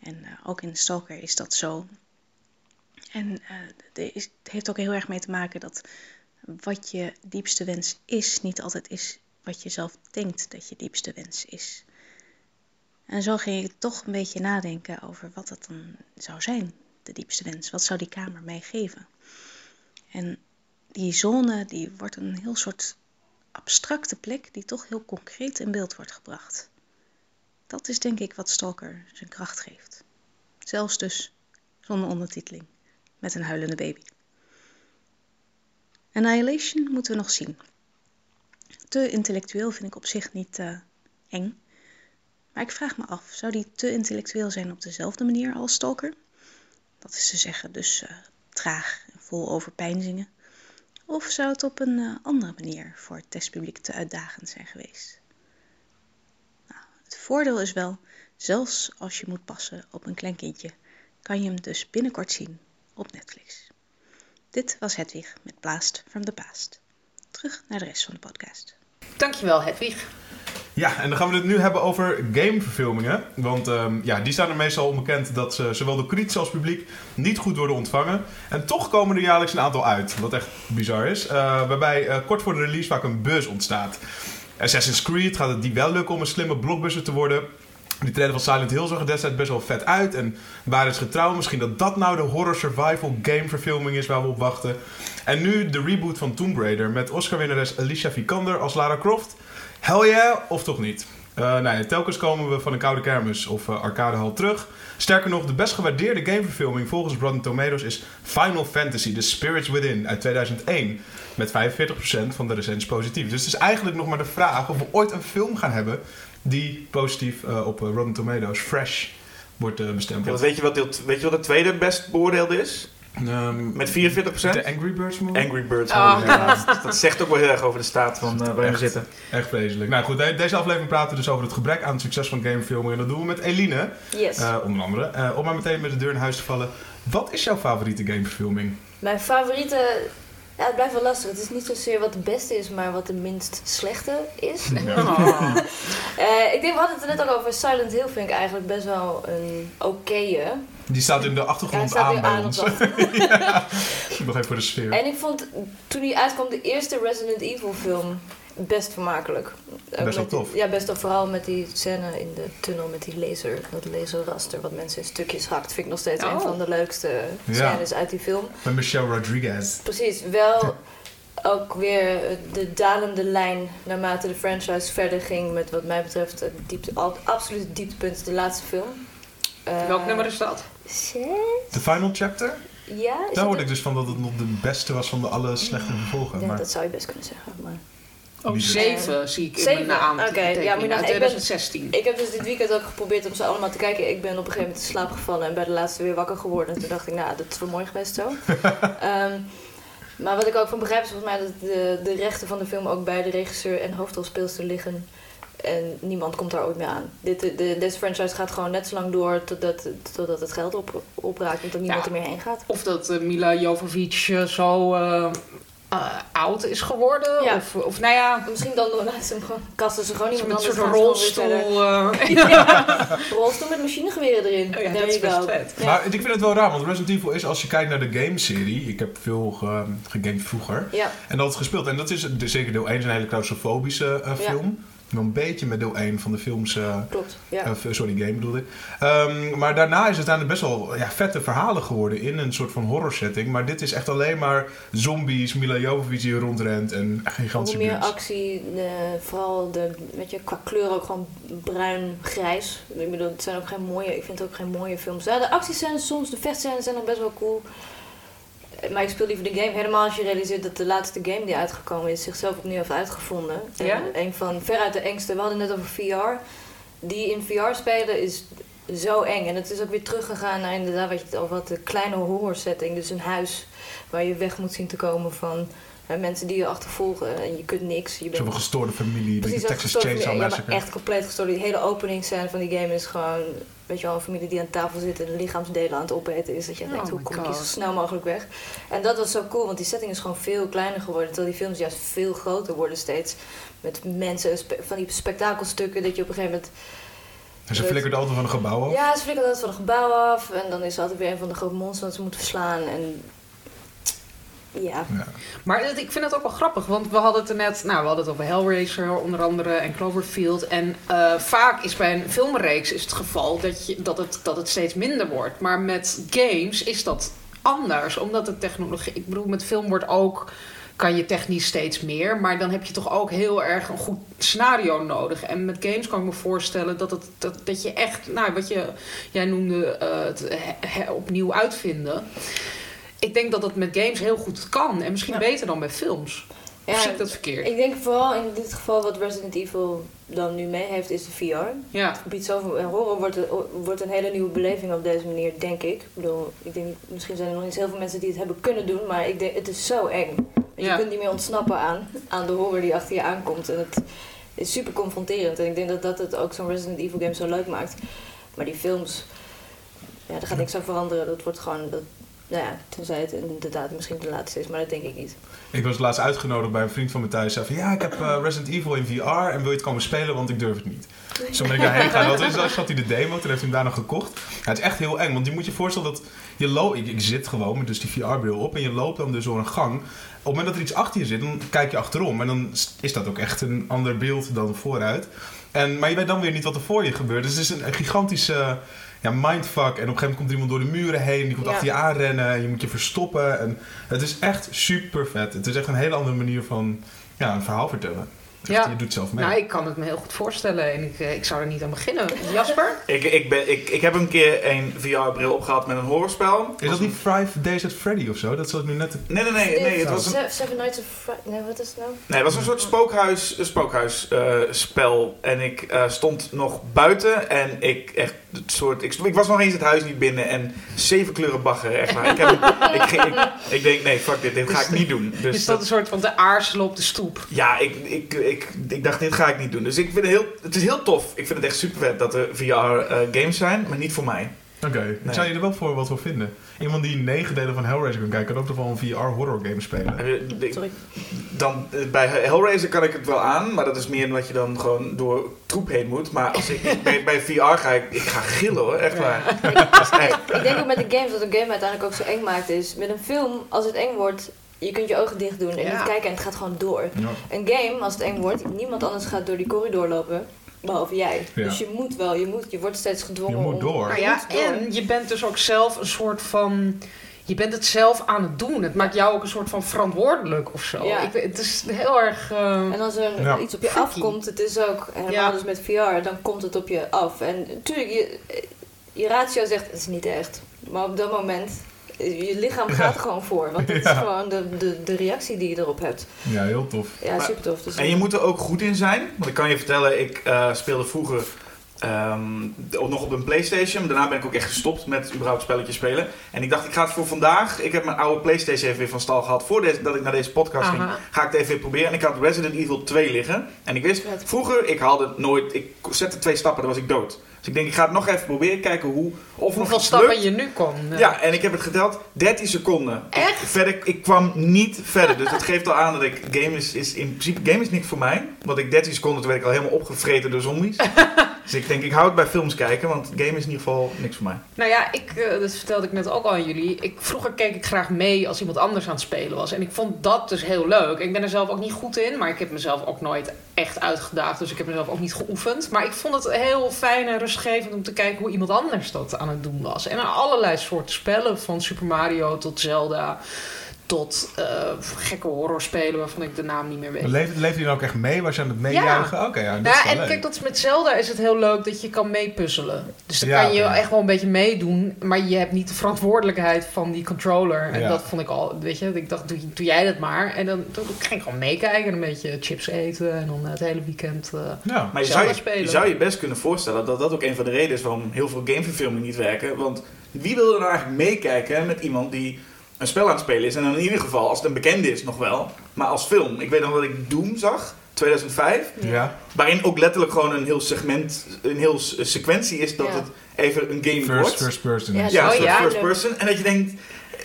En uh, ook in Stalker is dat zo. En is, het heeft ook heel erg mee te maken dat wat je diepste wens is, niet altijd is wat je zelf denkt dat je diepste wens is. En zo ging ik toch een beetje nadenken over wat dat dan zou zijn, de diepste wens. Wat zou die kamer mij geven? En die zone die wordt een heel soort abstracte plek die toch heel concreet in beeld wordt gebracht. Dat is denk ik wat Stalker zijn kracht geeft. Zelfs dus zonder ondertiteling, met een huilende baby. Annihilation moeten we nog zien. Te intellectueel vind ik op zich niet uh, eng. Maar ik vraag me af, zou die te intellectueel zijn op dezelfde manier als Stalker? Dat is te zeggen, dus uh, traag en vol overpeinzingen. Of zou het op een uh, andere manier voor het testpubliek te uitdagend zijn geweest? Nou, het voordeel is wel, zelfs als je moet passen op een kleinkindje, kan je hem dus binnenkort zien op Netflix. Dit was Hedwig met Blast from the Past. Terug naar de rest van de podcast. Dankjewel, Hedwig. Ja, en dan gaan we het nu hebben over gameverfilmingen. Want um, ja, die staan er meestal onbekend dat ze zowel door kritisch als publiek niet goed worden ontvangen. En toch komen er jaarlijks een aantal uit, wat echt bizar is. Uh, waarbij uh, kort voor de release vaak een buzz ontstaat. Assassin's Creed gaat het die wel lukken om een slimme blockbuster te worden. Die trailer van Silent Hill zag er destijds best wel vet uit. En waar is getrouw? Misschien dat dat nou de horror survival game verfilming is waar we op wachten. En nu de reboot van Tomb Raider met Oscar-winnares Alicia Vikander als Lara Croft. Hell yeah, of toch niet? Uh, telkens komen we van een koude kermis of uh, arcadehal terug. Sterker nog, de best gewaardeerde gameverfilming volgens Rotten Tomatoes is Final Fantasy The Spirits Within uit 2001. Met 45% van de recensies positief. Dus het is eigenlijk nog maar de vraag of we ooit een film gaan hebben die positief uh, op Rotten Tomatoes, fresh, wordt bestempeld. Weet, je wat, weet je wat de tweede best beoordeelde is? Um, Met 44%? De Angry Birds movie? Angry Birds oh. ja. dat, dat, zegt ook wel heel erg over de staat van uh, waar echt, we zitten. Echt vreselijk. Nou goed, deze aflevering praten we dus over het gebrek aan succes van gamefilming. En dat doen we met Eline, yes. uh, onder andere. Uh, om maar meteen met de deur in huis te vallen. Wat is jouw favoriete gameverfilming? Mijn favoriete... Ja, het blijft wel lastig. Het is niet zozeer wat de beste is, maar wat de minst slechte is. Ja. Oh. ik denk, we hadden het er net al over. Silent Hill vind ik eigenlijk best wel een oké. Die staat in de achtergrond ja, aan bij aan ons. ja. Nog even voor de sfeer. En ik vond toen die uitkwam de eerste Resident Evil film best vermakelijk. Best wel tof. Die, ja, best wel vooral met die scène in de tunnel met die laser, dat laserraster wat mensen in stukjes hakt. Vind ik nog steeds oh. een van de leukste scènes ja. uit die film. Met Michelle Rodriguez. Precies, wel ook weer de dalende lijn naarmate de franchise verder ging met wat mij betreft het diepte, absoluut dieptepunt de laatste film. Uh, Welk nummer is dat? Zes? The Final Chapter? Ja. Daar hoorde ik dus van dat het nog de beste was van de alle slechte vervolgen. Ja, maar... dat zou je best kunnen zeggen. Maar... Oh, zeven zie ik in mijn naam. Oké, okay. ja, maar nou, 2016. Ik, ben, ik heb dus dit weekend ook geprobeerd om ze allemaal te kijken. Ik ben op een gegeven moment in slaap gevallen en bij de laatste weer wakker geworden. En toen dacht ik, nou, dat is voor mooi geweest zo. um, maar wat ik ook van begrijp is volgens mij dat de, de rechten van de film ook bij de regisseur en hoofdrolspeelster liggen. En niemand komt daar ooit meer aan. Dit, de, deze franchise gaat gewoon net zo lang door totdat, totdat het geld op, opraakt en dat niemand ja, er meer heen gaat. Of dat uh, Mila Jovovich uh, zo uh, oud is geworden. Ja. Of, of nou ja... Misschien dan ze kasten ze gewoon iemand met anders. Een soort rolstoel. ja. rolstoel met machinegeweren erin. Oh ja, dat is best vet. Ja. Maar ik vind het wel raar, want Resident Evil is, als je kijkt naar de gameserie... Ik heb veel gegamed vroeger. Ja. En dat gespeeld. En dat is zeker deel 1 is een hele claustrofobische film. Wel een beetje met deel 1 van de films. eh, Klopt, ja. eh, sorry, game bedoelde ik. Ehm, maar daarna is het uiteindelijk best wel ja, vette verhalen geworden in een soort van horror setting. Maar dit is echt alleen maar zombies, Mila Jovovich die rondrent en gigantische Hoe meer actie, vooral de, weet je, qua kleur ook gewoon bruin-grijs. Ik bedoel, het zijn ook geen mooie, ik vind het ook geen mooie films. Ja, de actiescènes soms, de vechtscènes zijn nog best wel cool. Maar ik speel liever de game. Helemaal als je realiseert dat de laatste game die uitgekomen is zichzelf opnieuw heeft uitgevonden. Ja? En een van veruit de engste, we hadden het net over VR. Die in VR spelen is zo eng. En het is ook weer teruggegaan naar inderdaad wat je het over had, de kleine horror setting. Dus een huis waar je weg moet zien te komen van hè, mensen die je achtervolgen. En je kunt niks. Je bent Zo'n gestoorde familie, Precies, de dat Texas Chainsaw ja, maar Massacre. echt compleet gestoord. Die hele openingsscène van die game is gewoon... Weet je wel, een familie die aan tafel zit en de lichaamsdelen aan het opeten is. Dat je Oh denkt, hoe kom ik hier zo God. snel mogelijk weg? En dat was zo cool, want die setting is gewoon veel kleiner geworden. Terwijl die films juist veel groter worden steeds. Met mensen, van die spektakelstukken dat je op een gegeven moment... En ze flikkert altijd van een gebouw af. Ja, ze flikkeren altijd van een gebouw af. En dan is er altijd weer een van de grote monsters dat ze moeten verslaan. En ja, Ja. Maar het- ik vind het ook wel grappig, want we hadden het er net, nou, we hadden het over Hellraiser onder andere en Cloverfield. En eh, vaak is bij een filmreeks is het geval dat, je, dat, het, dat het steeds minder wordt. Maar met games is dat anders, omdat de technologie, ik bedoel, met film wordt ook, kan je technisch steeds meer, maar dan heb je toch ook heel erg een goed scenario nodig. En met games kan ik me voorstellen dat, het, dat, dat je echt, nou, wat je, jij noemde eh, het he- he- opnieuw uitvinden. Ik denk dat het met games heel goed kan. En misschien Ja. beter dan bij films. Of Ja, zie ik dat verkeerd? ik denk vooral in dit geval wat Resident Evil dan nu mee heeft, is de VR. Ja. Het biedt zoveel en horror wordt, een- wordt een hele nieuwe beleving op deze manier, denk ik. Ik bedoel, ik denk, misschien zijn er nog niet heel veel mensen die het hebben kunnen doen, maar ik denk, het is zo eng. Ja. Je kunt niet meer ontsnappen aan, aan de horror die achter je aankomt. En het is super confronterend. En ik denk dat dat het ook zo'n Resident Evil game zo leuk maakt. Maar die films, ja, daar gaat niks aan veranderen. Dat wordt gewoon, dat, nou ja, tenzij het inderdaad misschien de laatste is, maar dat denk ik niet. Ik was laatst uitgenodigd bij een vriend van me thuis. Zei van ja, ik heb eh, Resident Evil in VR en wil je het komen spelen, want ik durf het niet. Dus toen ik daarheen gegaan. Dat is, dan zat hij de demo, toen heeft hij hem daar nog gekocht. Het is echt heel eng, want je moet je voorstellen dat je loopt. Ik, zit gewoon met dus die VR-bril op en je loopt dan dus door een gang. Op het moment dat er iets achter je zit, dan kijk je achterom. En dan is dat ook echt een ander beeld dan vooruit. En, maar je weet dan weer niet wat er voor je gebeurt. Dus het is een gigantische ja, mindfuck. En op een gegeven moment komt er iemand door de muren heen. Die komt Ja. achter je aanrennen. En je moet je verstoppen. En het is echt super vet. Het is echt een hele andere manier van ja, een verhaal vertellen. Ja. Je doet het zelf mee. Nou, ik kan het me heel goed voorstellen en ik, eh, ik zou er niet aan beginnen. Jasper? Ik, ik, ben, ik, ik heb een keer een VR-bril opgehad met een horrorspel. is dat niet Five Days at Freddy of zo? Dat zat ik nu net... Nee, nee, nee. nee het, was een, Se- Seven Nights of Friday. Nee, wat is het nou? nee, het was een soort spookhuis, een spookhuisspel. en ik eh, stond nog buiten en ik echt het soort. Ik, ik was nog eens het huis niet binnen en zeven kleuren bagger. Echt waar. Ik, heb, ik, ik, ik denk, nee, fuck dit, dit ga ik niet doen. Dus is dat een soort van de aarzelen op de stoep? Ja, ik, ik, ik, ik dacht, dit ga ik niet doen. Dus ik vind het heel, het is heel tof. Ik vind het echt super vet dat er VR-games zijn, maar niet voor mij. Oké, ik Nee. zou je er wel voor wat voor vinden. Iemand die negen delen van Hellraiser kan kijken, kan ook nog wel een VR-horror game spelen. Sorry. Dan, eh, bij Hellraiser kan ik het wel aan, maar dat is meer omdat je dan gewoon door troep heen moet. Maar als ik bij, bij VR ga, ik, ik ga gillen hoor, echt waar. Echt. Ik denk ook met de games, wat een game uiteindelijk ook zo eng maakt, is met een film, als het eng wordt, je kunt je ogen dicht doen en Ja. niet kijken en het gaat gewoon door. Ja. Een game, als het eng wordt, niemand anders gaat door die corridor lopen, behalve jij. Ja. Dus je moet wel, je, moet, je wordt steeds gedwongen Je moet om- door. Nou Je ja, moet door. en je bent dus ook zelf een soort van... Je bent het zelf aan het doen. Het maakt jou ook een soort van verantwoordelijk of zo. Ja. Ik, weet- het is heel erg... eh, En als er Ja. iets op je Freaky. afkomt, het is ook helemaal Ja. dus met VR, dan komt het op je af. En natuurlijk, je, je ratio zegt het is niet echt. Maar op dat moment, je lichaam gaat gewoon voor. Want het is gewoon de, de, de reactie die je erop hebt. Ja, heel tof. Ja, Maar- super tof. Dus En je moet er ook goed in zijn. Want ik kan je vertellen, ik eh, speelde vroeger ehm, nog op een Playstation. Daarna ben ik ook echt gestopt met überhaupt spelletjes spelen. En ik dacht, ik ga het voor vandaag. Ik heb mijn oude Playstation even weer van stal gehad. Voordat ik naar deze podcast ging, ga ik het even weer proberen. En ik had Resident Evil 2 liggen. En ik wist, vroeger, ik haalde het nooit. Ik zette twee stappen, dan was ik dood. Dus ik denk, ik ga het nog even proberen. Kijken hoe, of nog hoeveel iets stappen lukt. je nu kon. eh. Ja, en ik heb het geteld. 13 seconden. Echt? Verder, ik kwam niet verder. Dus dat geeft al aan dat ik... Game is, is in principe game is niks voor mij. Want ik 13 seconden, toen werd ik al helemaal opgevreten door zombies. Dus ik denk, ik hou het bij films kijken, want game is in ieder geval niks voor mij. Nou ja, ik, eh, dat vertelde ik net ook al aan jullie. Ik, vroeger keek ik graag mee als iemand anders aan het spelen was. En ik vond dat dus heel leuk. Ik ben er zelf ook niet goed in, maar ik heb mezelf ook nooit echt uitgedaagd. Dus ik heb mezelf ook niet geoefend. Maar ik vond het heel fijn en rustgevend om te kijken hoe iemand anders dat aan het doen was. En allerlei soorten spellen, van Super Mario tot Zelda tot uh, gekke horrorspelen waarvan ik de naam niet meer weet. Leeft, leeft hij dan ook echt mee? Was je aan het meejuichen? Ja. Oké, ja, dat ja, is wel en leuk. kijk, dat is met Zelda is het heel leuk dat je kan meepuzzelen. Dus dan Ja, kan je echt wel een beetje meedoen, maar je hebt niet de verantwoordelijkheid van die controller. En Ja. dat vond ik al, weet je, ik dacht, doe, doe jij dat maar. En dan, dan ging ik gewoon meekijken en een beetje chips eten en dan het hele weekend. eh, Ja. Maar je Zelda zou je, spelen. je zou je best kunnen voorstellen dat dat ook een van de redenen is waarom heel veel gameverfilmingen niet werken. Want wie wil er nou eigenlijk meekijken met iemand die een spel aan het spelen is? En dan in ieder geval, als het een bekende is, nog wel. Maar als film. Ik weet nog dat ik Doom zag, 2005. ja. Waarin ook letterlijk gewoon een heel segment, een heel sequentie is dat Ja. het even een game First, wordt. first person. Ja, is. Ja, Oh, een soort ja. first person. En dat je denkt,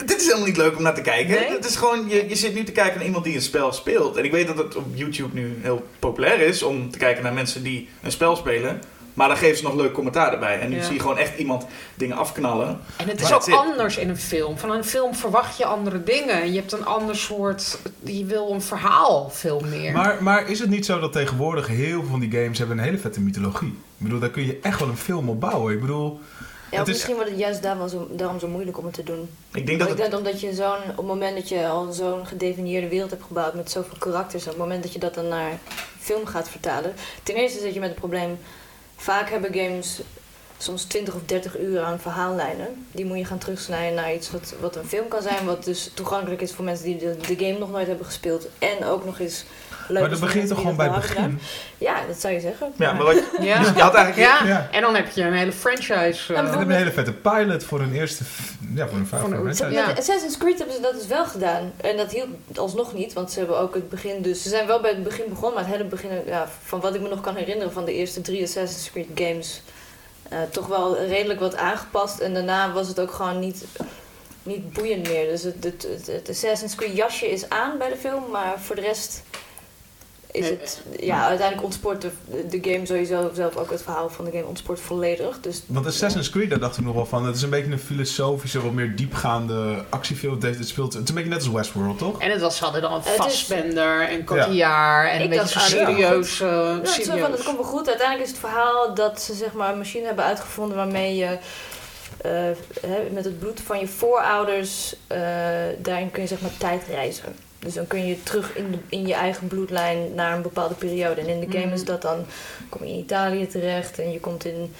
dit is helemaal niet leuk om naar te kijken. Nee? Het is gewoon, je, je zit nu te kijken naar iemand die een spel speelt. En ik weet dat het op YouTube nu heel populair is om te kijken naar mensen die een spel spelen. Maar dan geven ze nog leuk commentaar erbij. En nu Ja. zie je gewoon echt iemand dingen afknallen. En het is Maar ook anders in een film. Van een film verwacht je andere dingen. Je hebt een ander soort, je wil een verhaal veel meer. Maar, maar is het niet zo dat tegenwoordig heel veel van die games hebben een hele vette mythologie? Ik bedoel, daar kun je echt wel een film op bouwen. Ik bedoel, Ja, Het is- misschien wordt het juist daarom zo, daarom zo moeilijk om het te doen. Ik denk dat ik het, denk omdat je zo'n, op het moment dat je al zo'n gedefinieerde wereld hebt gebouwd met zoveel karakters, op het moment dat je dat dan naar film gaat vertalen. Ten eerste zit je met het probleem, vaak hebben games soms 20 of 30 uur aan verhaallijnen. Die moet je gaan terugsnijden naar iets wat, wat een film kan zijn, wat dus toegankelijk is voor mensen die de, de game nog nooit hebben gespeeld. En ook nog eens leuk maar is dan voor begin je toch gewoon bij het dat begin. gedaan. Ja, dat zou je zeggen. ja, maar wat, ja. je had eigenlijk... ja. Ja. en dan heb je een hele franchise. Eh, En een hele vette pilot voor een eerste... Ja, voor een franchise. Ja. Met Assassin's Creed hebben ze dat dus wel gedaan. En dat hielp alsnog niet, want ze hebben ook het begin dus... Ze zijn wel bij het begin begonnen, maar het hele begin... Ja, van wat ik me nog kan herinneren van de eerste drie Assassin's Creed games... eh, toch wel redelijk wat aangepast. En daarna was het ook gewoon niet, niet boeiend meer. Dus het, het, het, het Assassin's Creed jasje is aan bij de film, maar voor de rest... Is het, ja, uiteindelijk ontspoort de, de game sowieso zelf ook het verhaal van de game ontspoort volledig. Dus Want Assassin's Creed, daar dacht ik nog wel van. Het is een beetje een filosofische, wat meer diepgaande actiefilm. Het, het speelt, het is een beetje net als Westworld, toch? En het was, ze hadden dan Het Fassbender en Cotillard en Ik een beetje serieus. eh, Ja, het serieus. van, dat komt wel goed. Uiteindelijk is het verhaal dat ze zeg maar, een machine hebben uitgevonden waarmee je eh, hè, met het bloed van je voorouders, eh, daarin kun je zeg maar tijd reizen. Dus dan kun je terug in, de, in je eigen bloedlijn naar een bepaalde periode. En in de game Mhm. is dat dan, kom je in Italië terecht en je komt in...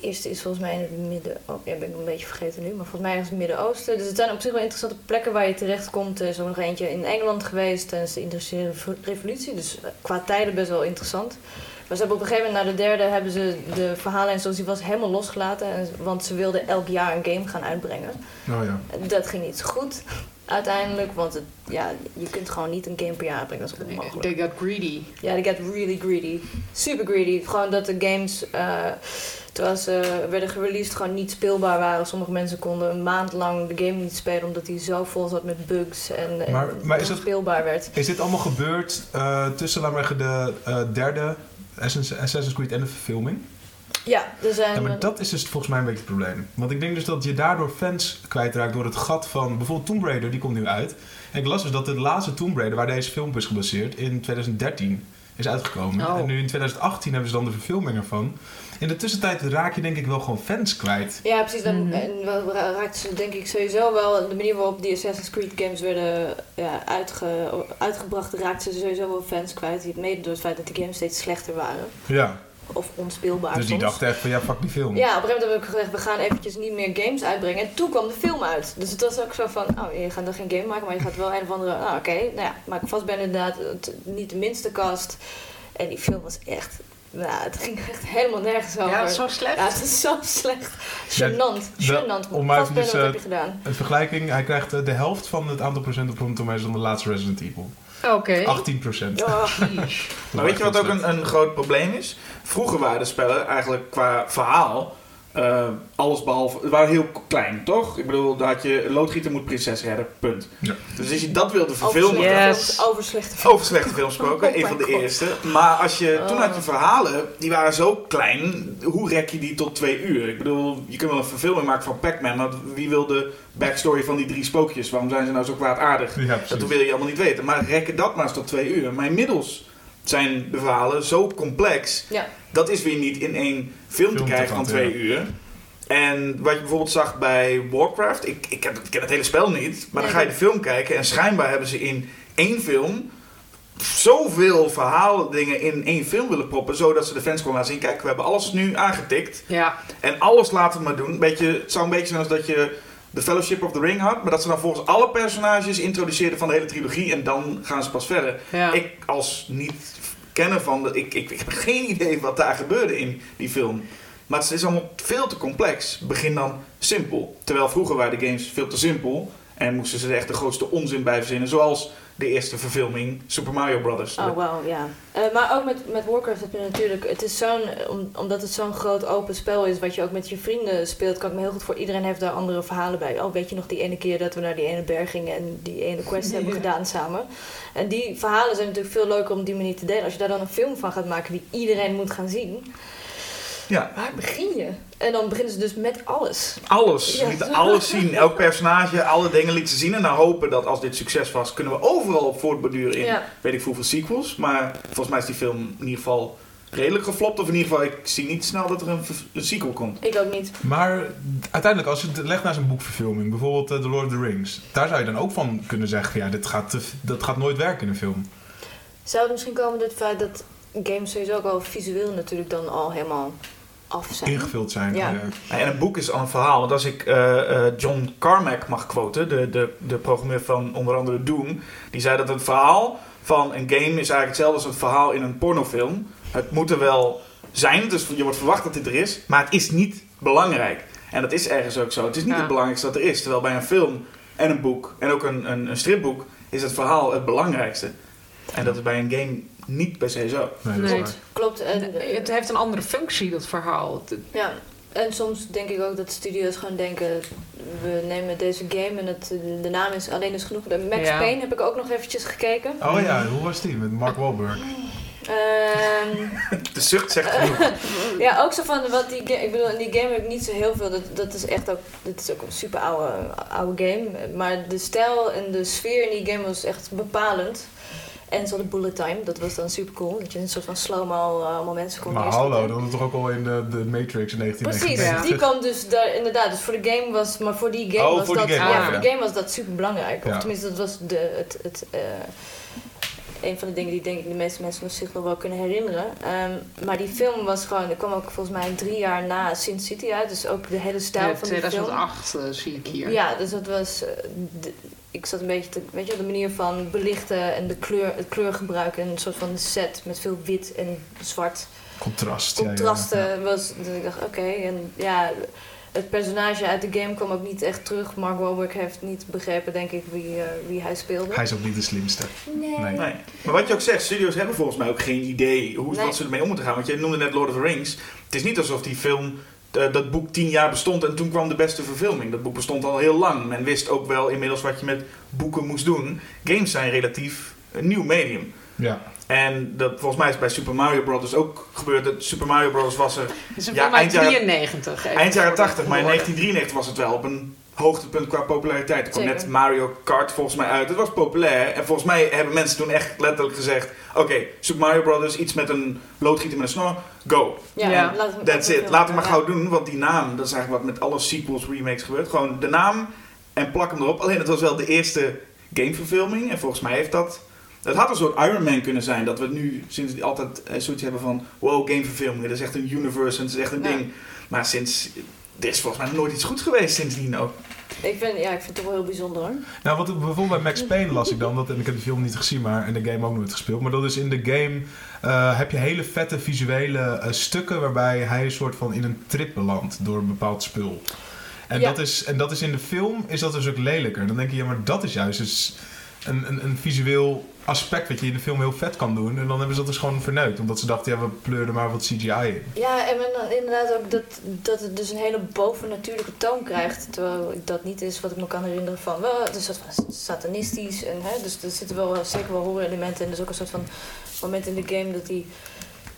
Eerste is volgens mij in het midden... Oh, ja, ben ik een beetje vergeten nu. Maar volgens mij is het Midden-Oosten. Dus het zijn op zich wel interessante plekken waar je terecht komt. Er is ook nog eentje in Engeland geweest tijdens de Industriële Revo- Revolutie. Dus eh, qua tijden best wel interessant. Maar ze hebben op een gegeven moment, na de derde, hebben ze de verhaallijn zoals die was helemaal losgelaten. En, want ze wilden elk jaar een game gaan uitbrengen. Oh ja. Dat ging niet zo goed uiteindelijk. Want het, ja, je kunt gewoon niet een game per jaar uitbrengen. Dat is onmogelijk. They got greedy. Ja, they get really greedy. Super greedy. Gewoon dat de games, eh, terwijl ze werden gereleased, gewoon niet speelbaar waren. Sommige mensen konden een maand lang de game niet spelen omdat die zo vol zat met bugs en, en Maar- maar is het- speelbaar werd. Is dit allemaal gebeurd eh, tussen, laten we zeggen, de eh, derde Assassin's Assassin's Creed en de verfilming? Ja, er zijn... Ja, maar dat is dus volgens mij een beetje het probleem. Want ik denk dus dat je daardoor fans kwijtraakt door het gat van... Bijvoorbeeld Tomb Raider, die komt nu uit. En ik las dus dat de laatste Tomb Raider, waar deze film op is gebaseerd... in 2013 is uitgekomen. Oh. En nu in 2018 hebben ze dan de verfilming ervan. In de tussentijd raak je denk ik wel gewoon fans kwijt. Ja, precies. Dan, Mhm. En wel ra- raakten ze denk ik sowieso wel... De manier waarop die Assassin's Creed games werden ja, uitge, uitgebracht... raakten ze sowieso wel fans kwijt. Mede door het feit dat de games steeds slechter waren. Ja, Of onspeelbaar dus die soms. dachten echt van ja, fuck die film. Ja, op een gegeven moment heb ik gezegd, we gaan eventjes niet meer games uitbrengen. En toen kwam de film uit. Dus het was ook zo van, oh, je gaat dan geen game maken, maar je gaat wel een of andere... Ah, oké, nou ja, maar ik vast ben inderdaad het, niet de minste cast. En die film was echt... Nou, het ging echt helemaal nergens over. Ja, is zo slecht. Ja, het is zo slecht. Ja, Gênant, de- gênant. om maar wat eh, heb je gedaan? Een vergelijking, hij krijgt eh, de helft van het aantal procent op Rotten Tomatoes dan de laatste Resident Evil. Oké. 18 procent. Oh, Maar weet je wat ook een, een groot probleem is? Vroeger waren de spellen eigenlijk qua verhaal eh, alles behalve... Het waren heel klein, toch? Ik bedoel, daar had je... Loodgieter moet prinses redden, punt. Ja. Dus als je dat wilde Over verfilmen... slechte Yes. films, over slechte films. Over slechte films gesproken, Oh een van de God. eerste. Maar als je, toen Oh. had je verhalen, die waren zo klein. Hoe rek je die tot twee uur? Ik bedoel, je kunt wel een verfilming maken van Pac-Man, maar wie wil de backstory van die drie spookjes? Waarom zijn ze nou zo kwaadaardig? Ja, Dat wil je allemaal niet weten. Maar rekken dat maar eens tot twee uur. Maar inmiddels zijn de verhalen zo complex. Ja. Dat is weer niet in één film, te Film te krijgen van twee uur. En wat je bijvoorbeeld zag bij Warcraft, ik, ik, heb, ik ken het hele spel niet, maar dan ga je de film kijken en schijnbaar hebben ze in één film zoveel verhaaldingen in één film willen proppen, zodat ze de fans gewoon laten zien, kijk, we hebben alles nu aangetikt Ja, en alles laten we maar doen. Beetje, het zou een beetje zijn als dat je de Fellowship of the Ring had, maar dat ze dan volgens alle personages introduceerden van de hele trilogie en dan gaan ze pas verder. ja. Ik als niet kenner van, de, ik, ik, ik heb geen idee wat daar gebeurde in die film. Maar het is allemaal veel te complex. Begin dan simpel. Terwijl vroeger waren de games veel te simpel. En moesten ze er echt de grootste onzin bij verzinnen. Zoals de eerste verfilming Super Mario Brothers. Oh, wauw, ja. Eh, maar ook met, met Warcraft heb je natuurlijk... Het is zo'n... Om, omdat het zo'n groot open spel is... wat je ook met je vrienden speelt... kan ik me heel goed voor... Iedereen heeft daar andere verhalen bij. Oh, weet je nog die ene keer dat we naar die ene berg gingen... en die ene quest hebben gedaan samen. En die verhalen zijn natuurlijk veel leuker om die manier te delen. Als je daar dan een film van gaat maken... die iedereen moet gaan zien... Ja, Waar begin je? En dan beginnen ze dus met alles. alles. Ze Ja. lieten alles zien. Elk personage, alle dingen lieten ze zien. En dan hopen dat als dit succes was... kunnen we overal op voortborduren in... Ja. weet ik hoeveel sequels. Maar volgens mij is die film in ieder geval redelijk geflopt. Of in ieder geval, ik zie niet snel dat er een, een sequel komt. Ik ook niet. Maar uiteindelijk, als je het legt naar zo'n boekverfilming, bijvoorbeeld eh, The Lord of the Rings, daar zou je dan ook van kunnen zeggen: ja, dit gaat, te- dat gaat nooit werken in een film. Zou het misschien komen door het feit dat games sowieso ook al visueel natuurlijk dan al helemaal af zijn? Ingevuld zijn. Ja. eh, En een boek is al een verhaal. Want als ik eh, eh, John Carmack mag quoten, de, de, de programmeur van onder andere Doom, die zei dat het verhaal van een game is eigenlijk hetzelfde als het verhaal in een pornofilm. Het moet er wel zijn, dus je wordt verwacht dat dit er is, maar het is niet belangrijk. En dat is ergens ook zo. Het is niet Ja. het belangrijkste dat er is. Terwijl bij een film en een boek en ook een, een, een stripboek is het verhaal het belangrijkste. En dat is bij een game niet per se zo. nee. Klopt. En, het heeft een andere functie, dat verhaal. Ja, en soms denk ik ook dat studio's gewoon denken... we nemen deze game en het, de naam is alleen is genoeg. De Max Ja. Payne heb ik ook nog eventjes gekeken. Oh ja, hoe was die met Mark Wahlberg? Ehm, De zucht zegt genoeg. ja, ook zo van wat die game... Ik bedoel, in die game heb ik niet zo heel veel. Dat, dat is echt ook... Dit is ook een super oude, oude game. Maar de stijl en de sfeer in die game was echt bepalend. En zo de bullet time, dat was dan super cool. Dat je een soort van slow-mo uh, allemaal mensen kon Maar hallo, dat was toch ook al in de, de Matrix in Precies, 1999. die kwam dus daar inderdaad. Dus voor de game was, maar voor die game Oh, was voor die dat, game, ja, ja. voor de game was dat super belangrijk. Ja. Of tenminste, dat was de, het, het, eh, een van de dingen die denk ik de meeste mensen zich nog wel kunnen herinneren. Ehm, maar die film was gewoon, er kwam ook volgens mij drie jaar na Sin City uit, dus ook de hele stijl Ja, van die film. 2008 eh, zie ik hier. Ja, dus dat was. eh, de- ik zat een beetje te. Weet je, de manier van belichten en de kleur, het kleurgebruik en een soort van set met veel wit en zwart Contrast. ja, contrasten ja. was. Dat ik dacht, oké. en ja, het personage uit de game kwam ook niet echt terug. Mark Wahlberg heeft niet begrepen, denk ik, wie, eh, wie hij speelde. Hij is ook niet de slimste. nee. Nee. Nee. Maar wat je ook zegt, studios hebben volgens mij ook geen idee hoe, Nee. wat ze ermee om moeten gaan. Want jij noemde net Lord of the Rings. Het is niet alsof die film, eh, dat boek tien jaar bestond en toen kwam de beste verfilming. Dat boek bestond al heel lang. Men wist ook wel inmiddels wat je met boeken moest doen. Games zijn relatief een nieuw medium. Ja. En dat, volgens mij is bij Super Mario Bros. ook gebeurd. Dat Super Mario Bros. was er Het Ja, eind jaren- 93. even eind jaren voor de 80, maar in orde. 1993 was het wel op een hoogtepunt qua populariteit. Er kwam Zeker. net Mario Kart volgens mij uit. Het was populair. En volgens mij hebben mensen toen echt letterlijk gezegd... Oké, Super Mario Brothers, iets met een loodgieter met een snor, go. Ja, That's laat it. Laat hem maar gauw doen, want die naam... Dat is eigenlijk wat met alle sequels, remakes gebeurt. Gewoon de naam en plak hem erop. Alleen het was wel de eerste gameverfilming. En volgens mij heeft dat... Het had een soort Iron Man kunnen zijn. Dat we nu sinds altijd eh, zoiets hebben van... Wow, gameverfilming. Dat is echt een universe en het is echt een Ja. ding. Maar sinds... Er is volgens mij nooit iets goed geweest sindsdien ook. Ik vind, ja, ik vind het toch wel heel bijzonder hoor. Nou, wat bijvoorbeeld bij Max Payne las ik dan, dat, en ik heb de film niet gezien, maar en de game ook nooit gespeeld, maar dat is in de game eh, heb je hele vette visuele eh, stukken waarbij hij een soort van in een trip belandt door een bepaald spul. En, Ja. dat is, en dat is in de film is dat dus ook lelijker. Dan denk je, ja, maar dat is juist dus een, een, een visueel aspect wat je in de film heel vet kan doen. En dan hebben ze dat dus gewoon verneukt. Omdat ze dachten, ja, we pleuren maar wat CGI in. Ja, en inderdaad ook dat, dat het dus een hele bovennatuurlijke toon krijgt. Terwijl dat niet is wat ik me kan herinneren van. Wel, het is satanistisch. En, hè, dus er zitten wel zeker wel horror-elementen in. Er is ook een soort van moment in de game dat hij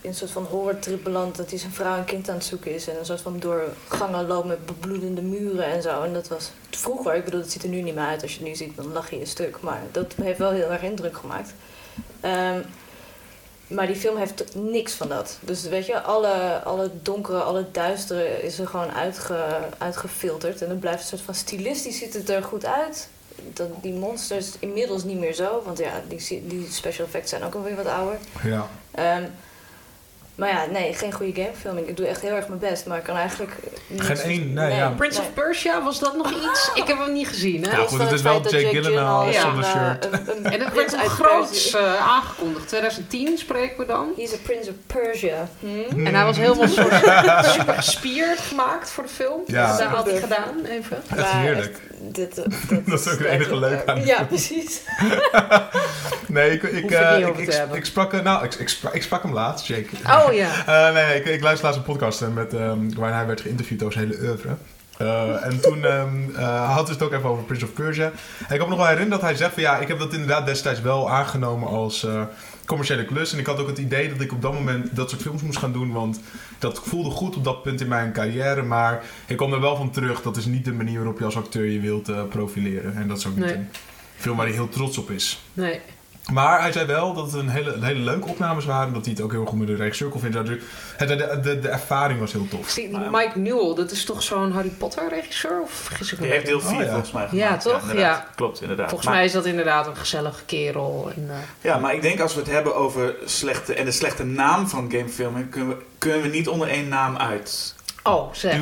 in een soort van horrortrip belandt. Dat hij zijn vrouw en kind aan het zoeken is. En een soort van door gangen loopt met bebloedende muren en zo. En dat was vroeger, ik bedoel, het ziet er nu niet meer uit. Als je het nu ziet, dan lach je een stuk. Maar dat heeft wel heel erg indruk gemaakt. Ehm, maar die film heeft niks van dat. Dus weet je, alle, alle donkere, alle duistere is er gewoon uitge, uitgefilterd. En dan blijft een soort van stilistisch ziet het er goed uit. Dat, die monsters inmiddels niet meer zo. Want ja, die, die special effects zijn ook alweer wat ouder. Ja. Ehm, maar ja, nee, geen goede gamefilming. Ik doe echt heel erg mijn best, maar ik kan eigenlijk... Geen één, nee, ja. Prince of Persia, was dat nog iets? Ik heb hem niet gezien, hè? Ja, goed, het is wel Jake Gyllenhaal ja. zonder eh, shirt. een, een En het prins werd Perzië. eh, aangekondigd. 2010 spreken we dan. He's a prince of Persia. Hm? En hij was helemaal soort super gespierd gemaakt voor de film. Ja. Dus dat had hij gedaan, even. Echt heerlijk. echt, dit, eh, Dat is ook het enige leuke aan de Ja, precies. Nee, ik, ik, het eh, ik, ik, ik sprak, eh, nou, ik, ik, sprak, ik sprak hem laatst, Jake. Oh ja. Eh, nee, ik, ik luisterde laatst een podcast eh, met, ehm, waarin hij werd geïnterviewd over zijn hele oeuvre. Eh, en toen eh, hij had het ook even over Prince of Persia. En ik kan me nog wel herinneren dat hij zegt van ja, ik heb dat inderdaad destijds wel aangenomen als eh, commerciële klus. En ik had ook het idee dat ik op dat moment dat soort films moest gaan doen, want dat voelde goed op dat punt in mijn carrière. Maar ik kwam er wel van terug, dat is niet de manier waarop je als acteur je wilt profileren. En dat is ook niet Nee. een film waar hij heel trots op is. Nee. Maar hij zei wel dat het een hele, een hele leuke opnames waren. Dat hij het ook heel goed met de regisseur kon vinden. De, de, de ervaring was heel tof. Zie, die Mike Newell, dat is toch zo'n Harry Potter regisseur? Of vergis ik me? Die heeft deel 4 Oh, ja. volgens mij Ja, gemaakt. toch? inderdaad. Ja. Klopt, inderdaad. Volgens Maar- mij is dat inderdaad een gezellige kerel. En, eh, Ja, maar ik denk als we het hebben over slechte en de slechte naam van gamefilming, kunnen we, kunnen we niet onder één naam uit. Oh, zeg.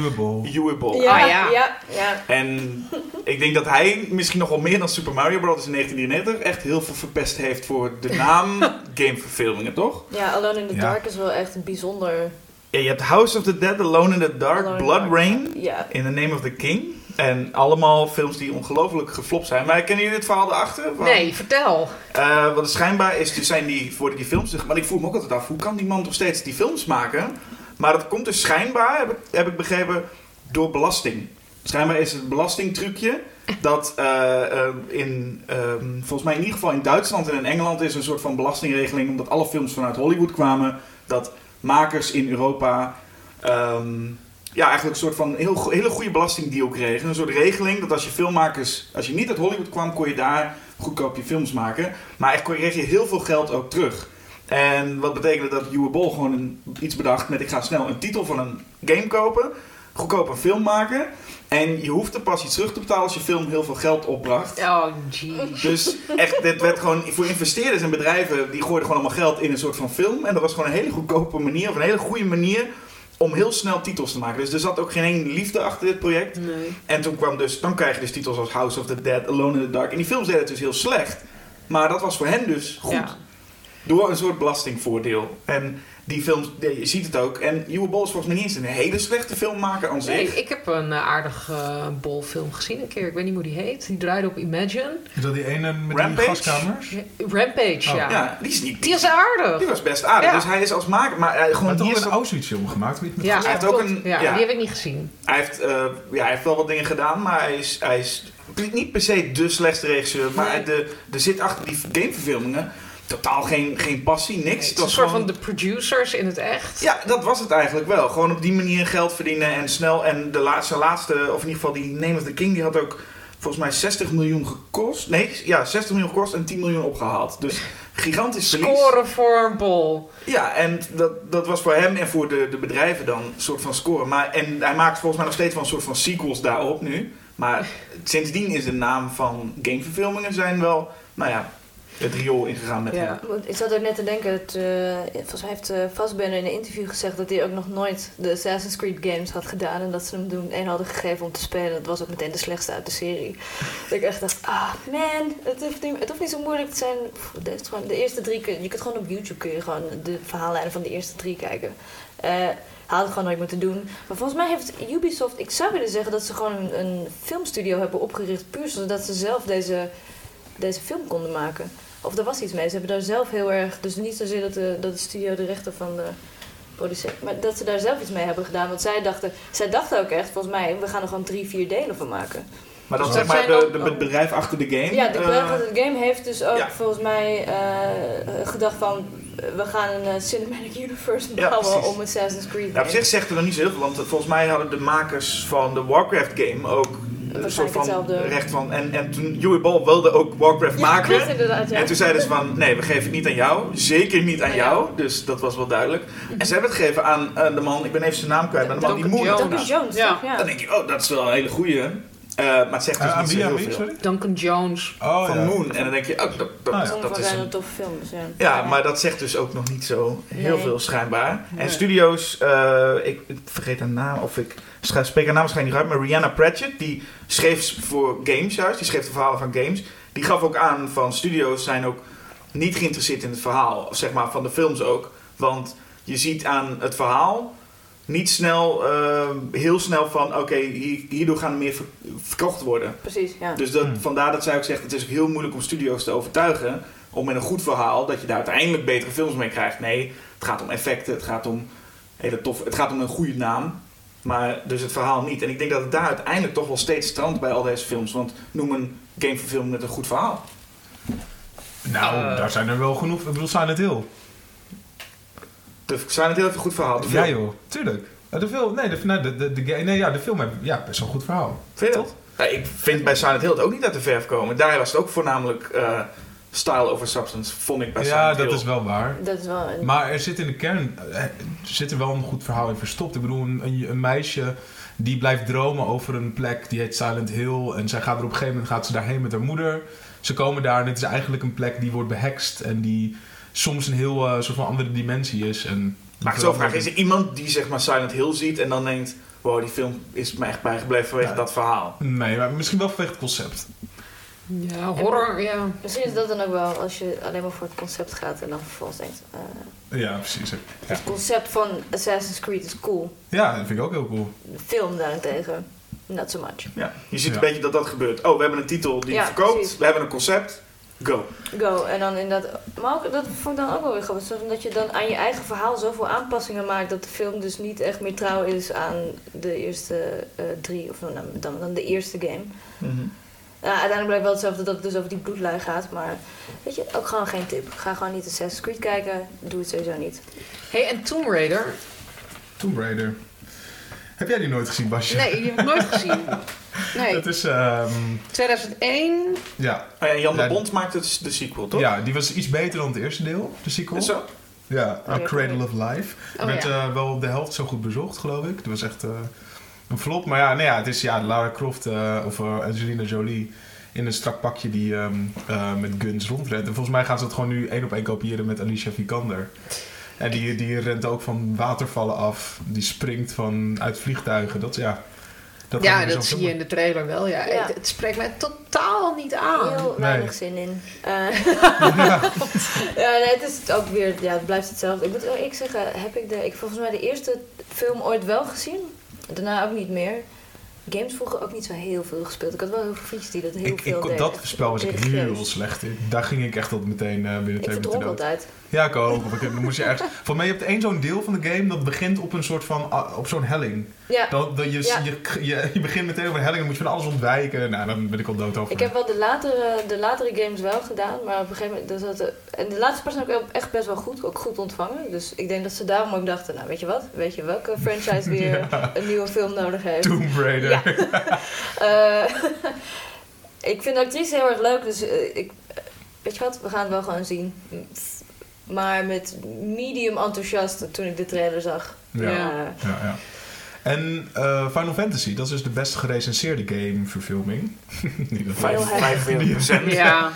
Doable. Ja, Ah, ja. ja, ja. En ik denk dat hij misschien nog wel meer dan Super Mario Bros. in 1993 echt heel veel verpest heeft voor de naam gameverfilmingen, toch? Ja, Alone in the Ja. Dark is wel echt een bijzonder... Ja, je hebt House of the Dead, Alone in the Dark, Alone in the Blood Dark. Rain, Ja. In the Name of the King. En allemaal films die ongelooflijk geflopt zijn. Maar kennen jullie het verhaal erachter? Van- Nee, vertel. Eh, wat het schijnbaar is, dus zijn die, worden die films... Maar ik vroeg me ook altijd af, hoe kan die man nog steeds die films maken? Maar dat komt dus schijnbaar, heb ik, heb begrepen, door belasting. Schijnbaar is het belastingtrucje dat eh, eh, in, ehm, volgens mij in ieder geval in Duitsland en in Engeland is een soort van belastingregeling, omdat alle films vanuit Hollywood kwamen, dat makers in Europa ehm, ja, eigenlijk een soort van heel, hele goede belastingdeal kregen. Een soort regeling dat als je filmmakers, als je niet uit Hollywood kwam, kon je daar goedkoop je films maken. Maar echt kreeg je heel veel geld ook terug. En wat betekende dat Uwe Boll gewoon een, iets bedacht met ik ga snel een titel van een game kopen, goedkoop een film maken. En je hoeft er pas iets terug te betalen als je film heel veel geld opbracht. Oh, jeez. Dus echt, dit werd gewoon voor investeerders en bedrijven, die gooiden gewoon allemaal geld in een soort van film. En dat was gewoon een hele goedkope manier, of een hele goede manier om heel snel titels te maken. Dus er zat ook geen één liefde achter dit project. Nee. En toen kwam dus, dan krijg je dus titels als House of the Dead, Alone in the Dark. En die films deden het dus heel slecht. Maar dat was voor hen dus goed. Ja. Door een soort belastingvoordeel. En die films, ja, je ziet het ook. En Uwe Boll is volgens mij niet eens een hele slechte filmmaker aan zich. Nee, ik heb een uh, aardig uh, bolfilm gezien een keer. Ik weet niet hoe die heet. Die draaide op Imagine. Is dat die ene met Rampage? die gaskamers? Rampage, Oh. ja. Ja, die is niet... Die is aardig. Die was best aardig. Ja. Dus hij is als maker... Maar hij, Hij gewoon heeft is een Auschwitz film gemaakt? Met Ja, Hij heeft ook een- ja, ja. die heb ik niet gezien. Hij heeft, eh, ja, hij heeft wel wat dingen gedaan, maar hij is, hij is niet per se de slechtste regisseur. Maar Nee. de, er zit achter die gameverfilmingen totaal geen, geen passie, niks. Het is een soort gewoon- van de producers in het echt. Ja, dat was het eigenlijk wel. Gewoon op die manier geld verdienen en snel. En de laatste, laatste of in ieder geval die Name of the King, die had ook volgens mij 60 miljoen gekost. Nee, ja, 60 miljoen gekost en 10 miljoen opgehaald. Dus gigantisch verlies. Scoren voor een bol. Ja, en dat, dat was voor hem en voor de, de bedrijven dan een soort van score. Maar, en hij maakt volgens mij nog steeds wel een soort van sequels daarop nu. Maar sindsdien is de naam van gameverfilmingen zijn wel, nou ja, het riool ingegaan met Ja. hem. Ik zat er net te denken, het, eh, volgens mij heeft uh, Fassbender in een interview gezegd dat hij ook nog nooit de Assassin's Creed games had gedaan. En dat ze hem toen één hadden gegeven om te spelen. Dat was ook meteen de slechtste uit de serie. dat ik echt dacht, ah man, het hoeft niet, het hoeft niet zo moeilijk te zijn. Pff, gewoon, de eerste drie, kun- je kunt gewoon op YouTube kun je gewoon de verhaallijnen van de eerste drie kijken. Eh had het gewoon nooit moeten doen. Maar volgens mij heeft Ubisoft, ik zou willen zeggen dat ze gewoon een, een filmstudio hebben opgericht. Puur zodat ze zelf deze, deze film konden maken. Of er was iets mee. Ze hebben daar zelf heel erg... Dus niet zozeer dat de, dat de studio de rechten van de producent... Maar dat ze daar zelf iets mee hebben gedaan. Want zij dachten, zij dachten ook echt, volgens mij... We gaan er gewoon drie, vier delen van maken. Maar dat is Dat zeg maar zijn de, ook- de, het bedrijf achter de game. Ja, de eh, bedrijf van het game heeft dus ook ja. volgens mij eh, gedacht van... We gaan een eh, cinematic universe bouwen om Assassin's Creed Ja, op zich zegt er nog niet zo heel veel, want volgens mij hadden de makers van de Warcraft game ook een soort van hetzelfde. recht van. En, en toen Uwe Ball wilde ook Warcraft Ja, maken. ja. En toen zeiden ze van, nee, we geven het niet aan jou. Zeker niet aan jou. Dus dat was wel duidelijk. En ze hebben het gegeven aan eh, de man, ik ben even zijn naam kwijt, maar de man die Moon Jones. Jones, Ja. toch? Ja. Dan denk je, oh, dat is wel een hele goeie. Eh, maar het zegt dus aan niet zo heel veel. sorry? Duncan Jones. Oh, Van ja. Moon. En dan denk je, oh, dat, dat, Ah, ja. Sommige dat is zijn een... toffe films, ja. Ja, maar dat zegt dus ook nog niet zo heel Nee. veel schijnbaar. Nee. En studio's, eh, ik, ik vergeet haar naam, of ik spreek haar naam waarschijnlijk niet uit, maar Rihanna Pratchett, die schreef voor games juist, die schreef de verhalen van games. Die gaf ook aan van studio's zijn ook niet geïnteresseerd in het verhaal, zeg maar van de films ook. Want je ziet aan het verhaal niet snel, eh, heel snel van oké, hier- hierdoor gaan er meer ver- verkocht worden. Precies, ja. Dus dat, Hmm. vandaar dat zij ook zegt, het is ook heel moeilijk om studio's te overtuigen om met een goed verhaal dat je daar uiteindelijk betere films mee krijgt. Nee, het gaat om effecten, het gaat om hele tof, het gaat om een goede naam. Maar dus het verhaal niet. En ik denk dat het daar uiteindelijk toch wel steeds strandt bij al deze films. Want noem een gameverfilming met een goed verhaal. Nou, Eh. daar zijn er wel genoeg. Ik bedoel, Silent Hill. De Silent Hill heeft een goed verhaal. De Ja film. joh, tuurlijk. Eh, De film, nee, de, nee, de, de, de, nee, ja, de film heeft ja, best wel een goed verhaal. Vind je dat? Ja, ik vind bij Silent Hill het ook niet uit de verf komen. Daar was het ook voornamelijk eh, style over substance, vond ik bij Ja, dat is wel waar. Dat is wel een... Maar er zit in de kern eh, zit er wel een goed verhaal in verstopt. Ik bedoel, een, een, een meisje die blijft dromen over een plek die heet Silent Hill. En zij gaat er op een gegeven moment gaat ze daarheen met haar moeder. Ze komen daar en het is eigenlijk een plek die wordt behekst. En die soms een heel eh, soort van andere dimensie is. En Maar ik zou vragen, is er iemand die zeg maar Silent Hill ziet en dan denkt... Wow, die film is me echt bijgebleven vanwege Ja. dat verhaal. Nee, maar misschien wel vanwege het concept. Ja, horror, ja. Misschien is dat dan ook wel als je alleen maar voor het concept gaat en dan vervolgens denkt... eh, Ja, precies. Ja, Het concept van Assassin's Creed is cool. ja dat vind ik ook heel cool. De film daarentegen, not so much. Ja. Je ziet Ja. een beetje dat dat gebeurt. Oh, we hebben een titel die Ja, verkoopt. precies. We hebben een concept. Go. Go. En dan inderdaad... Maar ook, dat vond ik dan ook wel weer grappig. Zo van Dat je dan aan je eigen verhaal zoveel aanpassingen maakt... dat de film dus niet echt meer trouw is aan de eerste eh, drie... of dan, dan de eerste game. Mhm. Ja, uiteindelijk blijft wel hetzelfde dat het dus over die bloedlijn gaat. Maar weet je, ook gewoon geen tip. Ga gewoon niet Assassin's Creed kijken. Doe het sowieso niet. hey, en Tomb Raider? Tomb Raider. Heb jij die nooit gezien, Basje? Nee, die heb ik nooit gezien. Nee, Dat is, ehm, 2001. ja, Oh ja, Jan Ja, de Bond maakt het de sequel, toch? ja, die was iets beter dan het eerste deel, de sequel. Is zo? Ja, A Cradle of Life. Oh, werd ja. eh, wel de helft zo goed bezocht, geloof ik. Dat was echt eh, een flop. Maar ja, nee, ja, het is ja, Lara Croft eh, of eh, Angelina Jolie in een strak pakje die ehm, eh, met guns rondrent. En volgens mij gaan ze het gewoon nu één op één kopiëren met Alicia Vikander. En die, die rent ook van watervallen af. Die springt van, uit vliegtuigen. Dat, ja, dat ja, dat zie je in de trailer wel. Ja. Ja. Het, het spreekt mij totaal niet aan. Heel Nee. weinig zin in. Eh, ja, nee, het is ook weer, ja, het blijft hetzelfde. Ik moet wel ik zeggen, heb ik de, ik volgens mij de eerste film ooit wel gezien. Daarna ook niet meer. Games vroeger ook niet zo heel veel gespeeld. Ik had wel heel veel vriendjes die dat heel Ik, veel ik, deden. dat spel was ik heel slecht in. Daar ging ik echt tot meteen eh, binnen Ik twee minuten dood. altijd. Ja, ik ook. Dan moest je ergens... Voor mij, je hebt één zo'n deel van de game dat begint op een soort van... op zo'n helling. Ja, Dan, dan je, Ja. je, je, je begint meteen op een helling en moet je van alles ontwijken. Nou, dan ben ik al dood over. ik heb wel de latere, de latere games wel gedaan, maar op een gegeven moment... Dus dat, en de laatste pas heb ik ook echt best wel goed, ook goed ontvangen. Dus ik denk dat ze daarom ook dachten, nou weet je wat? Weet je welke franchise weer een nieuwe film nodig heeft? Tomb Raider. Ja. Eh, ik vind de actrice heel erg leuk, dus eh, ik, weet je wat, we gaan het wel gewoon zien. Maar met medium enthousiast toen ik de trailer zag. Ja. Ja. Ja, ja. En eh, Final Fantasy, dat is dus de best gerecenseerde gameverfilming. Niet dat- Heel Vijf- heftig. 45 procent. Ja,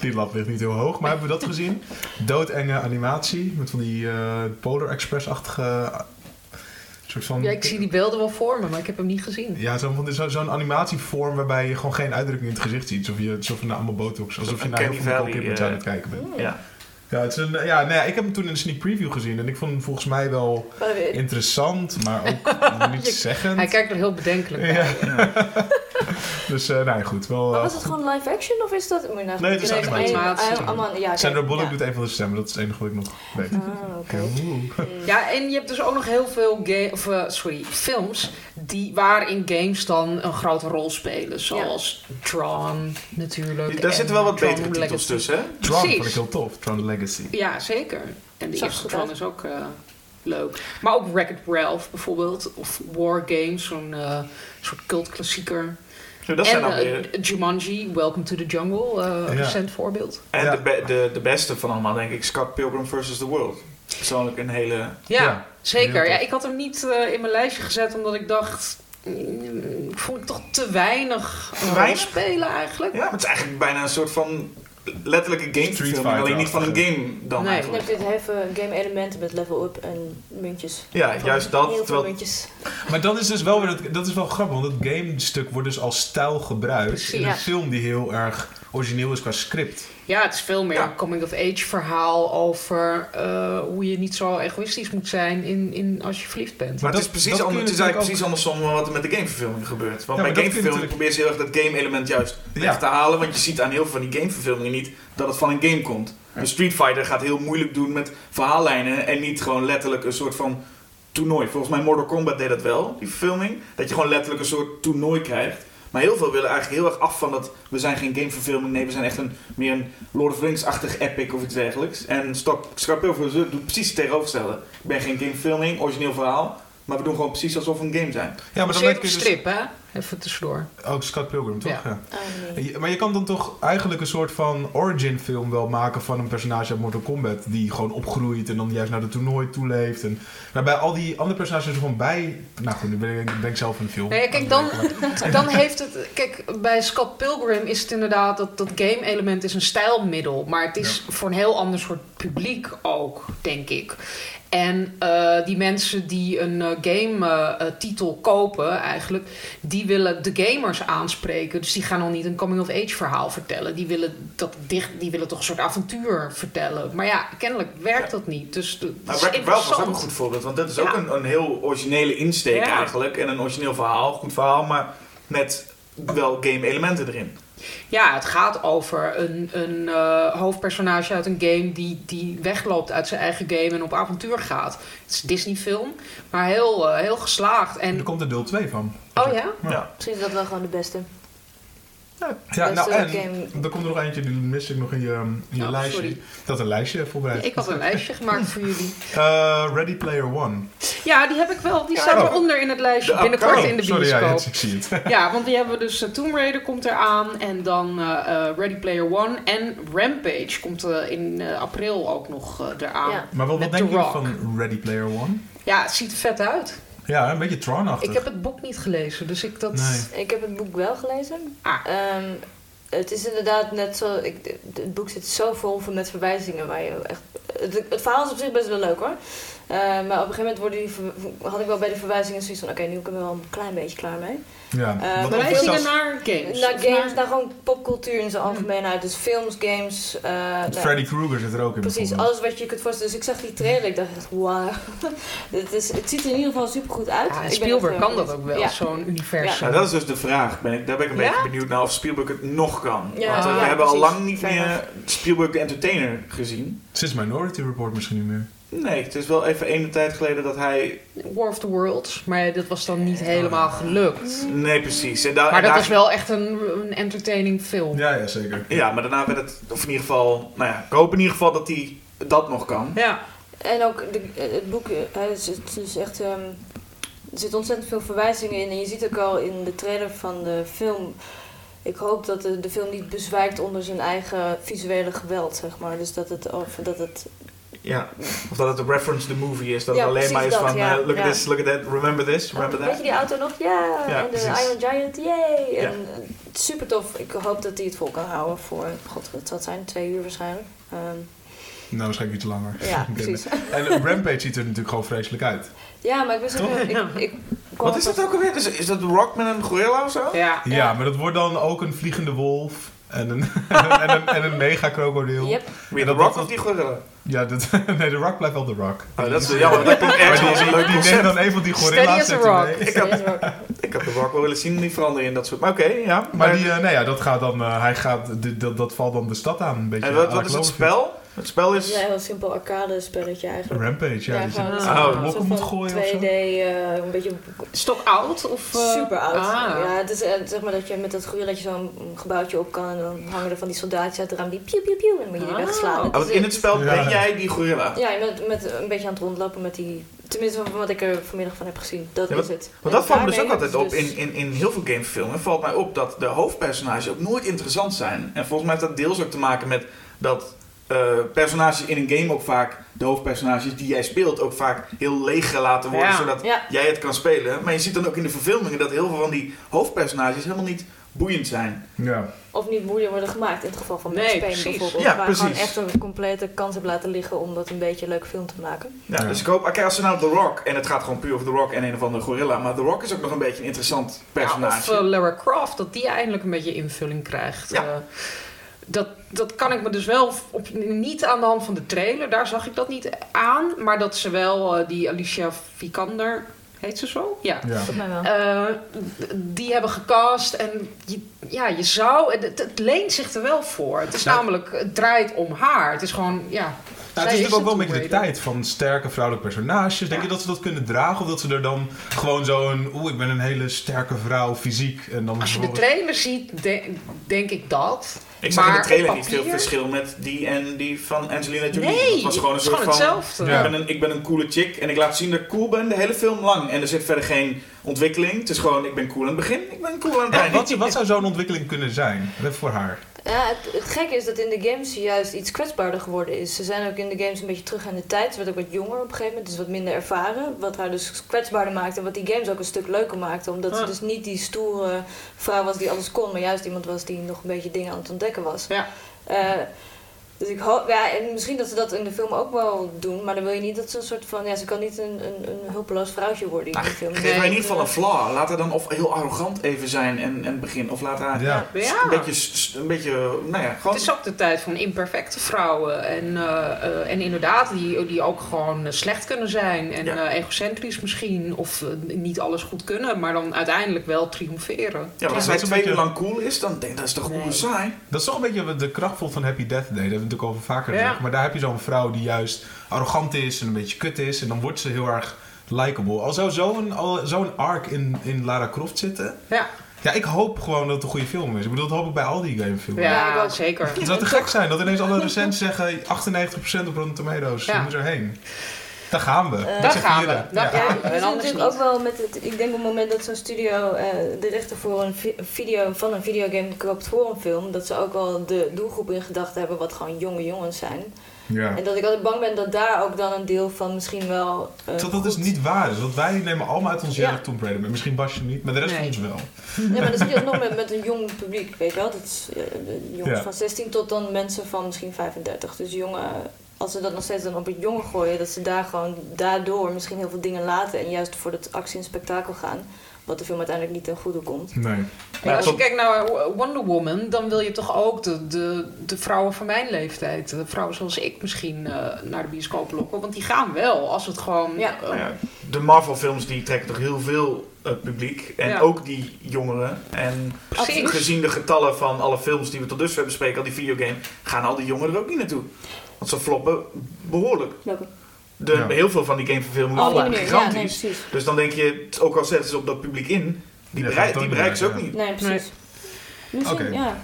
Die lat ligt niet heel hoog, maar hebben we dat gezien? Doodenge animatie met van die eh, Polar Express-achtige eh, soort van... ja, ik zie die beelden wel voor me, maar ik heb hem niet gezien. Ja, zo'n zo, zo'n animatievorm waarbij je gewoon geen uitdrukking in het gezicht ziet. Alsof je alsof je naar allemaal botox, alsof je naar heel veel eh, aan het kijken bent. Ja. Ja, het is een, ja nee, ik heb hem toen in een sneak preview gezien en ik vond hem volgens mij wel maar, eh, interessant, maar ook niet zeggend. Hij kijkt er heel bedenkelijk bij. Ja. Dus, eh nou ja, goed. Wel, Maar eh, was het gewoon live action of is dat... Moet je nou Nee, het is even- animatie. Ah, ja, Sandra Bullock ja. doet een van de stemmen. Dat is het enige wat ik nog weet. Ah. Oeh. Ja, en je hebt dus ook nog heel veel ga- of, eh, sorry, films die, waarin games dan een grote rol spelen. Zoals Tron natuurlijk. Daar en zitten wel wat betere titels tussen, hè? Tron vond ik heel tof. Tron Legacy. Ja, zeker. En de Zag eerste uit. is ook eh, leuk. Maar ook Wreck-It Ralph bijvoorbeeld. Of War Games, zo'n eh, soort cultklassieker. Zo, dat zijn en dan weer... eh, Jumanji, Welcome to the Jungle, eh, een Ja. recent voorbeeld. En Ja. de, be- de, de beste van allemaal, denk ik, Scott Pilgrim vs. The World. Persoonlijk een hele... Ja, Ja, zeker. Ja, ik had hem niet eh, in mijn lijstje gezet omdat ik dacht... mm, Ik vond het toch te weinig Te rol weinig? spelen eigenlijk. Ja, maar het is eigenlijk bijna een soort van letterlijke Street gameverfilming. Alleen niet van een game dan Nee. eigenlijk. Dan heb je het heffen game elementen met level up en muntjes. Ja, juist dat. Heel veel muntjes. Maar dat is dus wel weer, dat is wel grappig, want het game-stuk wordt dus als stijl gebruikt Precies, in een film die heel erg origineel is qua script. Ja, het is veel meer Ja. een coming-of-age verhaal over eh, hoe je niet zo egoïstisch moet zijn in, in, als je verliefd bent. Maar het is, precies anders, het is eigenlijk precies andersom wat er met de gameverfilming gebeurt. Want Ja, bij gameverfilming probeer je heel erg dat game-element juist weg Ja. te halen. Want je ziet aan heel veel van die gameverfilmingen niet dat het van een game komt. Een Street Fighter gaat heel moeilijk doen met verhaallijnen en niet gewoon letterlijk een soort van toernooi. Volgens mij Mortal Kombat deed dat wel, die verfilming. Dat je gewoon letterlijk een soort toernooi krijgt. Maar heel veel willen eigenlijk heel erg af van dat we zijn geen gameverfilming. Nee, we zijn echt een, meer een Lord of the Rings-achtig epic of iets dergelijks. En Stock Scarpel doet precies het tegenovergestelde. Ik ben geen gameverfilming, origineel verhaal. Maar we doen gewoon precies alsof we een game zijn. Ja, maar dan heb je dus... strip, hè? Even tussendoor. Ook Scott Pilgrim, toch? Ja. Ja. Nee. Je- Maar je kan dan toch eigenlijk een soort van origin film wel maken van een personage uit Mortal Kombat die gewoon opgroeit en dan juist naar de toernooi toeleeft. En waarbij al die andere personages er gewoon bij. Nou goed, nu ben ik, ben ik zelf een film. Nee, kijk, dan, dan heeft het... Kijk, bij Scott Pilgrim is het inderdaad... dat, dat game-element is een stijlmiddel. Maar het is voor een heel ander soort publiek ook, denk ik. En eh, die mensen die een game-titel kopen eigenlijk... die willen de gamers aanspreken. Dus die gaan nog niet een coming-of-age verhaal vertellen. Die willen, dat dicht, die willen toch een soort avontuur vertellen. Maar ja, kennelijk werkt dat niet. Dus het Nou, is Wreck-It Ralph was ook een goed voorbeeld, want dat is Ja. ook een, een heel originele insteek Ja. eigenlijk. En een origineel verhaal, goed verhaal, maar met wel game elementen erin. Ja, het gaat over een, een eh, hoofdpersonage uit een game die, die wegloopt uit zijn eigen game en op avontuur gaat. Het is een Disney-film, maar heel, eh, heel geslaagd. En er komt er deel 2 van. oh ja? Ja. Misschien is dat wel gewoon de beste. Ja, nou en game. er komt er nog eentje, die mis ik nog in je, in je Oh, lijstje. sorry. Had een lijstje voorbereid. Ik had een lijstje gemaakt voor jullie. Eh, Ready Player One. Ja, die heb ik wel. Die staat Oh. eronder in het lijstje. De- Binnenkort oh, in de Sorry, ja, bioscoop. ik zie het. Ja, want die hebben we dus. eh, Tomb Raider komt eraan. En dan eh, eh, Ready Player One. En Rampage komt in april ook nog eraan. Ja. Ja. Maar wat, wat denk je van Ready Player One? het ziet er vet uit. Ja, een beetje Tron-achtig. Ik heb het boek niet gelezen, dus ik dat. Nee. Ik heb het boek wel gelezen. Ah. Ehm, het is inderdaad net zo. Ik, het boek zit zo vol van met verwijzingen waar je echt. Het, het verhaal is op zich best wel leuk hoor. Eh, maar op een gegeven moment worden die, had ik wel bij de verwijzingen zoiets van: oké, nu ik er wel een klein beetje klaar mee. Ja, Eh, want maar ik Verwijzingen naar games. naar games, naar- naar gewoon popcultuur in zijn algemeenheid. Dus films, games. eh, nou, Freddy Krueger zit er ook in. Precies, alles wat je kunt voorstellen. Dus ik zag die trailer, ik dacht echt, wauw. het, is, het ziet er in ieder geval super goed uit. Ja, en Ik ben Spielberg kan dat ook wel, Ja. zo'n universum. Nou, dat is dus de vraag. Ben ik, daar ben ik een Ja? beetje benieuwd naar of Spielberg het nog kan. Ja, Want eh, we ja, hebben al lang niet meer Spielberg de Entertainer gezien. Sinds Minority Report misschien niet meer. Nee, het is wel even ene tijd geleden dat hij... War of the Worlds, maar dat was dan niet helemaal gelukt. Nee, precies. En Maar en dat daar- was wel echt een, een entertaining film. Ja, ja, zeker. Ja, maar daarna werd het... Of in ieder geval... Nou ja, ik hoop in ieder geval dat hij dat nog kan. Ja. En ook de, het boek, het is, het is echt, ehm, er zitten ontzettend veel verwijzingen in. En je ziet ook al in de trailer van de film. Ik hoop dat de, de film niet bezwijkt onder zijn eigen visuele geweld, zeg maar. Dus dat het, of dat het Ja. Of dat het een reference the movie is. Dat Ja, het alleen maar is dat, van... ja. eh, look Ja. at this, look at that, remember this, remember Oh, weet je that. die auto nog? Ja! Ja, en de. Iron Giant, yay! Ja. En eh, super tof. Ik hoop dat hij het vol kan houden voor, god, wat zal het zijn? Twee uur waarschijnlijk. Ehm, Nou, waarschijnlijk iets langer. ja, precies. En Rampage ziet er natuurlijk gewoon vreselijk uit. Ja, maar ik wist ook, ik, Wat is dat ook alweer? Is, is dat The Rock met een gorilla of zo? Ja. Ja, maar dat wordt dan ook een vliegende wolf. En een, en een, en een mega krokodil. Yep. Wie, de Rock of die gorilla? Ja, dat, nee, de Rock blijft wel de Rock. Oh, dat is jammer. Dat Maar ergens die, als een die, leuk die neemt dan een van die Steady gorilla's as a zet hij rock. mee. Ik had, ik had de Rock wel willen zien niet veranderen in dat soort... Maar oké, ja. Maar die, eh, nou ja, dat gaat dan, eh, hij gaat, dit- dat, dat valt dan de stad aan. Een beetje en wat, wat is het spel? Het spel is... Ja, een heel simpel arcade spelletje eigenlijk. Rampage, ja. Ja, gewoon Ah. Oh. blokken moet gooien of zo? 2D, eh, een beetje Stok oud? Of, eh, super oud. Ah. Ja, het is eh, zeg maar dat je met dat gorillaatje zo'n gebouwtje op kan en dan hangen er van die soldaatjes uit de raam die piu piu piu en dan moet je die Ah. wegslaan. Oh, want in het spel Ja. ben jij die gorilla. Ja, je bent met een beetje aan het rondlopen met die... Tenminste, van wat ik er vanmiddag van heb gezien. Dat Ja, is het. En dat valt me dus ook altijd op ze in, dus- in, in heel veel gamefilmen. valt mij op dat de hoofdpersonages ook nooit interessant zijn. En volgens mij heeft dat deels ook te maken met dat eh, personages in een game ook vaak, de hoofdpersonages die jij speelt, ook vaak heel leeg gelaten worden. Ja. Zodat Ja. jij het kan spelen. Maar je ziet dan ook in de verfilmingen dat heel veel van die hoofdpersonages helemaal niet boeiend zijn. Ja. Of niet moeilijk worden gemaakt in het geval van Nee, Max Payne precies. bijvoorbeeld. Ja, waar gewoon echt een complete kans heb laten liggen om dat een beetje een leuke film te maken. Ja, Ja. Dus ik hoop, oké, als ze nou The Rock, en het gaat gewoon puur over The Rock en een of andere gorilla, maar The Rock is ook nog een beetje een interessant Ja, personage. of eh, Lara Croft, dat die eindelijk een beetje invulling krijgt. Ja. Eh, dat, dat kan ik me dus wel op, niet aan de hand van de trailer, daar zag ik dat niet aan. Maar dat ze wel eh, die Alicia Vikander, heet ze zo? Ja. Ja. Volgens mij wel. Eh, die hebben gecast en je, ja, je zou, het, het leent zich er wel voor. Het is Nou- namelijk, het draait om haar. Het is gewoon, ja. Nou, het is natuurlijk ook wel een beetje de tijd van sterke vrouwelijke personages. Denk Ja. je dat ze dat kunnen dragen? Of dat ze er dan gewoon zo'n... Oeh, ik ben een hele sterke vrouw, fysiek. En dan Als je de trailer ziet, de- denk ik dat. Ik zag in de trailer niet veel verschil met die en die van Angelina Jolie. Nee, het was gewoon een soort gewoon van... hetzelfde. Ja. Ik, ben een, ik ben een coole chick en ik laat zien dat ik cool ben de hele film lang. En er zit verder geen ontwikkeling. Het is gewoon, ik ben cool aan het begin, ik ben cool aan het Ja, einde. wat, wat zou zo'n ontwikkeling kunnen zijn? Even voor haar. Ja, het, het gekke is dat in de games ze juist iets kwetsbaarder geworden is. Ze zijn ook in de games een beetje terug aan de tijd. Ze werd ook wat jonger op een gegeven moment, dus wat minder ervaren. Wat haar dus kwetsbaarder maakte en wat die games ook een stuk leuker maakte. Omdat ze dus niet die stoere vrouw was die alles kon, maar juist iemand was die nog een beetje dingen aan het ontdekken was. Ja. Eh, dus ik hoop, ja, en misschien dat ze dat in de film ook wel doen, maar dan wil je niet dat ze een soort van, ja, ze kan niet een, een, een hulpeloos vrouwtje worden in die film. Geef haar in ieder geval een flaw. Laat haar dan of heel arrogant even zijn en, en begin. Of laat haar Ja. Ja. een, beetje, een beetje, nou ja, gewoon... Het is ook de tijd van imperfecte vrouwen. En, eh, eh, en inderdaad, die, die ook gewoon eh, slecht kunnen zijn. En Ja. eh, egocentrisch misschien. Of niet alles goed kunnen. Maar dan uiteindelijk wel triomferen. Ja, maar als zij is een twee uur beetje- lang cool is, dan denk ik dat is toch gewoon Nee. saai. Dat is toch een beetje de kracht van Happy Death Day. Natuurlijk over vaker gezegd. Maar daar heb je zo'n vrouw die juist arrogant is en een beetje kut is. En dan wordt ze heel erg likable. Al zou zo'n zo'n arc in, in Lara Croft zitten. Ja, Ja, ik hoop gewoon dat het een goede film is. Ik bedoel, dat hoop ik bij al die gamefilms. ja, Ja, ik ook. zeker. Het zou te gek zijn dat ineens alle recensies zeggen 98% op Rotten Tomatoes. Ja. Je moet erheen. Daar gaan we. Eh, Daar gaan we. Daar Ja. gaan Ja, natuurlijk niet. ook wel met het. Ik denk op het moment dat zo'n studio eh, de rechten voor een vi- video van een videogame koopt voor een film, dat ze ook wel de doelgroep in gedachten hebben wat gewoon jonge jongens zijn. Ja. En dat ik altijd bang ben dat daar ook dan een deel van misschien wel. eh, Dat dat dus niet waar is. Want wij nemen allemaal uit ons Ja. jeugd Tomb Raider mee. Misschien Basje niet, maar de rest Nee. van ons wel. Ja, maar dan zit je alsnog met, met een jong publiek, weet je wel. Dat is de jongens Ja. van 16 tot dan mensen van misschien 35. Dus jongen, als ze dat nog steeds dan op het jongen gooien, dat ze daar gewoon daardoor misschien heel veel dingen laten en juist voor het actie en spektakel gaan. Wat de film uiteindelijk niet ten goede komt. Nee. Maar als je kijkt naar Wonder Woman, dan wil je toch ook de, de, de vrouwen van mijn leeftijd, de vrouwen zoals ik misschien, eh, naar de bioscoop lokken. Want die gaan wel, als het gewoon... Ja. eh, ja, de Marvel films die trekken toch heel veel eh, publiek. En Ja. ook die jongeren. En Precies. gezien de getallen van alle films die we tot dusver bespreken, al die videogame, gaan al die jongeren er ook niet naartoe. Want ze floppen behoorlijk. De, Ja. Heel veel van die gameverfilmingen Oh, floppen. Ja, nee, gigantisch. dus dan denk je, ook al zetten ze op dat publiek in, die, bereik, die bereiken ze ook niet niet. Nee, precies. Oké. ja.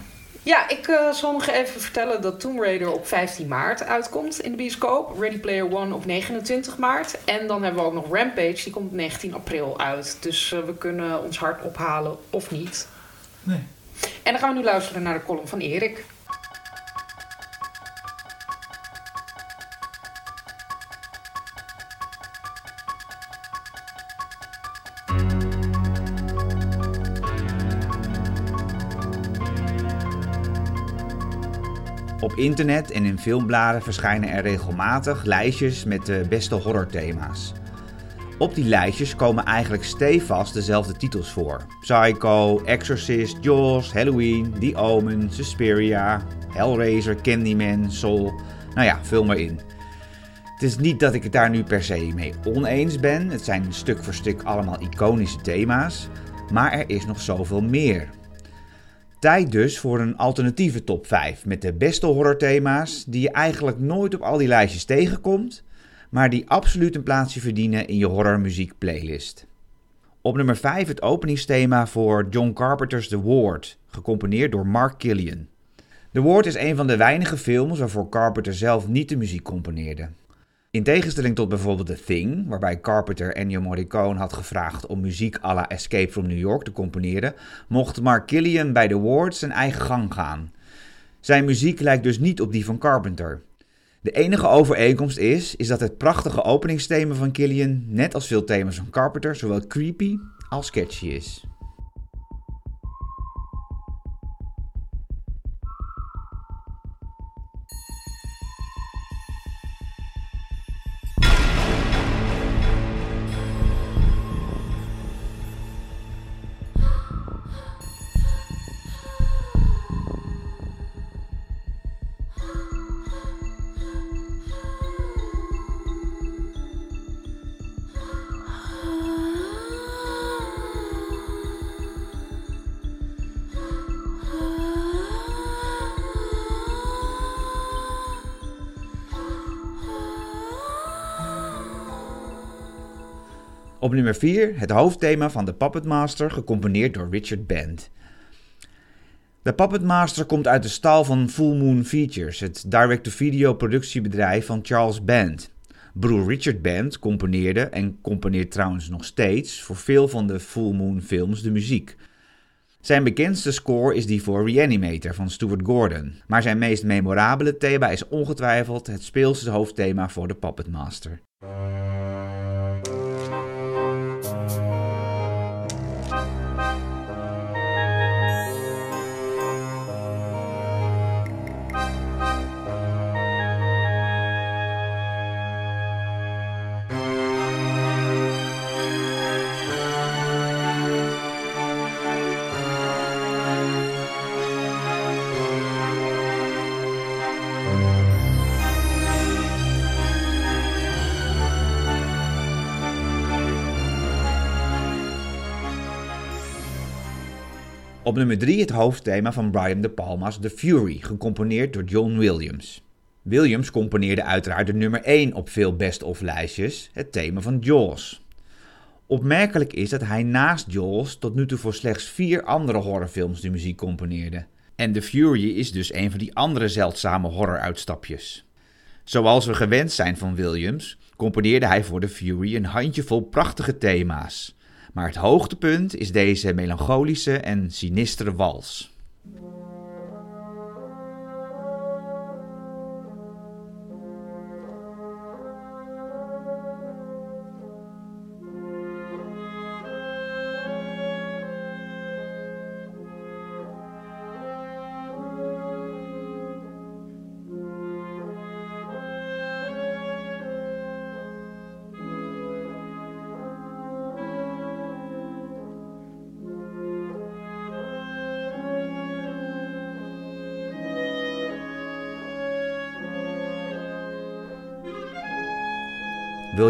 Ja, ik eh, zal nog even vertellen dat Tomb Raider op 15 maart uitkomt in de bioscoop. Ready Player One op 29 maart. En dan hebben we ook nog Rampage, die komt op 19 april uit. Dus eh, we kunnen ons hart ophalen of niet. Nee. En dan gaan we nu luisteren naar de column van Erik. Internet en in filmbladen verschijnen er regelmatig lijstjes met de beste horrorthema's. Op die lijstjes komen eigenlijk stevast dezelfde titels voor. Psycho, Exorcist, Jaws, Halloween, The Omen, Suspiria, Hellraiser, Candyman, Soul. Nou ja, vul maar in. Het is niet dat ik het daar nu per se mee oneens ben. Het zijn stuk voor stuk allemaal iconische thema's. Maar er is nog zoveel meer. Tijd dus voor een alternatieve top 5 met de beste horrorthema's die je eigenlijk nooit op al die lijstjes tegenkomt, maar die absoluut een plaatsje verdienen in je horrormuziek playlist. Op nummer 5 het openingsthema voor John Carpenter's The Ward, gecomponeerd door Mark Killian. The Ward is een van de weinige films waarvoor Carpenter zelf niet de muziek componeerde. In tegenstelling tot bijvoorbeeld The Thing, waarbij Carpenter Ennio Morricone had gevraagd om muziek à la Escape from New York te componeren, mocht Mark Killian bij The Wards zijn eigen gang gaan. Zijn muziek lijkt dus niet op die van Carpenter. De enige overeenkomst is, is dat het prachtige openingsthema van Killian, net als veel thema's van Carpenter, zowel creepy als sketchy is. Op nummer 4 het hoofdthema van The Puppet Master, gecomponeerd door Richard Band. De Puppet Master komt uit de stal van Full Moon Features, het direct-to-video productiebedrijf van Charles Band. Broer Richard Band componeerde en componeert trouwens nog steeds voor veel van de Full Moon films de muziek. Zijn bekendste score is die voor Reanimator van Stuart Gordon, maar zijn meest memorabele thema is ongetwijfeld het speelse hoofdthema voor de Puppet Master. Nummer 3 het hoofdthema van Brian De Palma's The Fury, gecomponeerd door John Williams. Williams componeerde uiteraard de nummer 1 op veel best-of lijstjes, het thema van Jaws. Opmerkelijk is dat hij naast Jaws tot nu toe voor slechts vier andere horrorfilms de muziek componeerde. En The Fury is dus een van die andere zeldzame horroruitstapjes. Zoals we gewend zijn van Williams, componeerde hij voor The Fury een handjevol prachtige thema's. Maar het hoogtepunt is deze melancholische en sinistere wals.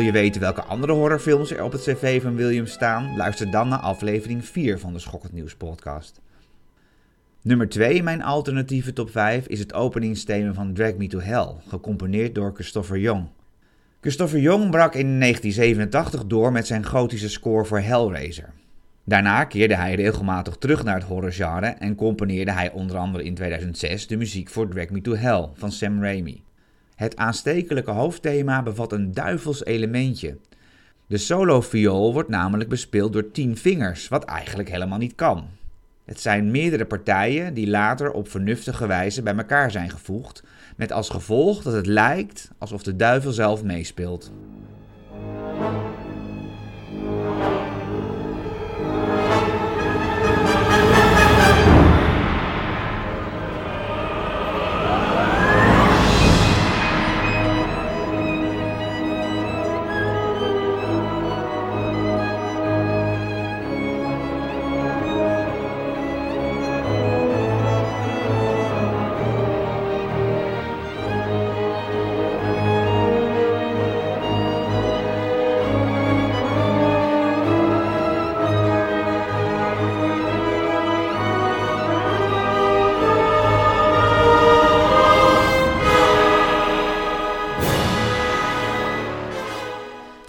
Je weten welke andere horrorfilms er op het cv van Williams staan? Luister dan naar aflevering 4 van de Schokkend Nieuws podcast. Nummer 2 in mijn alternatieve top 5 is het openingsthema van Drag Me to Hell, gecomponeerd door Christopher Young. Christopher Young brak in 1987 door met zijn gotische score voor Hellraiser. Daarna keerde hij regelmatig terug naar het horrorgenre en componeerde hij onder andere in 2006 de muziek voor Drag Me to Hell van Sam Raimi. Het aanstekelijke hoofdthema bevat een duivels elementje. De solo-viool wordt namelijk bespeeld door tien vingers, wat eigenlijk helemaal niet kan. Het zijn meerdere partijen die later op vernuftige wijze bij elkaar zijn gevoegd, met als gevolg dat het lijkt alsof de duivel zelf meespeelt.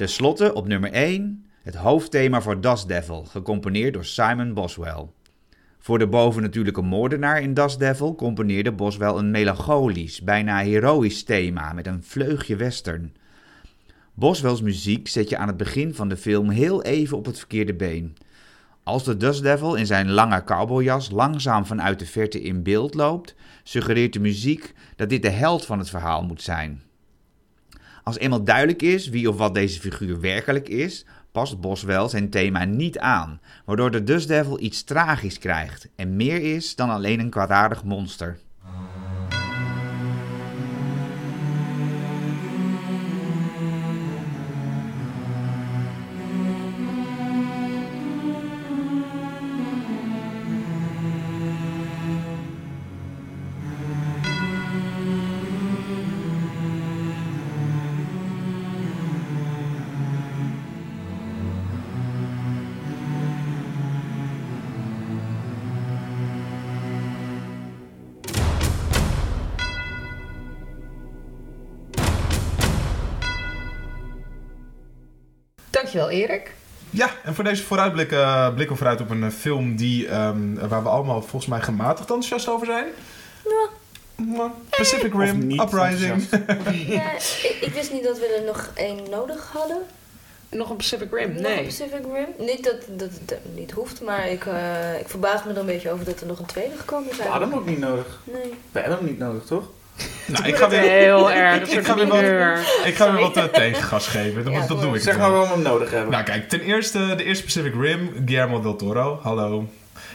Slotte op nummer 1 het hoofdthema voor Das Devil, gecomponeerd door Simon Boswell. Voor de bovennatuurlijke moordenaar in Das Devil componeerde Boswell een melancholisch, bijna heroïsch thema met een vleugje western. Boswells muziek zet je aan het begin van de film heel even op het verkeerde been. Als de Dust Devil in zijn lange cowboyjas langzaam vanuit de verte in beeld loopt, suggereert de muziek dat dit de held van het verhaal moet zijn. Als eenmaal duidelijk is wie of wat deze figuur werkelijk is, past Boswell zijn thema niet aan, waardoor de Dust Devil iets tragisch krijgt en meer is dan alleen een kwaadaardig monster. Dankjewel Erik. Ja, en voor deze vooruitblik eh, blikken we vooruit op een eh, film die, ehm, waar we allemaal volgens mij gematigd enthousiast over zijn. Ja. Maar Pacific Rim, Uprising. Ja, ik, ik wist niet dat we er nog één nodig hadden. Nog een Pacific Rim? Nog Nee. een Pacific Rim. Niet dat, dat het niet hoeft, maar ik, eh, ik verbaas me er een beetje over dat er nog een tweede gekomen is We hadden hem ook niet nodig. Nee. We hebben hem niet nodig, toch? Nou, ik ga weer, Heel erg. ik- ga weer wat- ik ga weer wat tegengas geven. Dat, Ja, dat doe ik. Zeg wel. maar waarom we hem nodig hebben. Nou kijk, ten eerste de eerste Pacific Rim, Guillermo del Toro, hallo.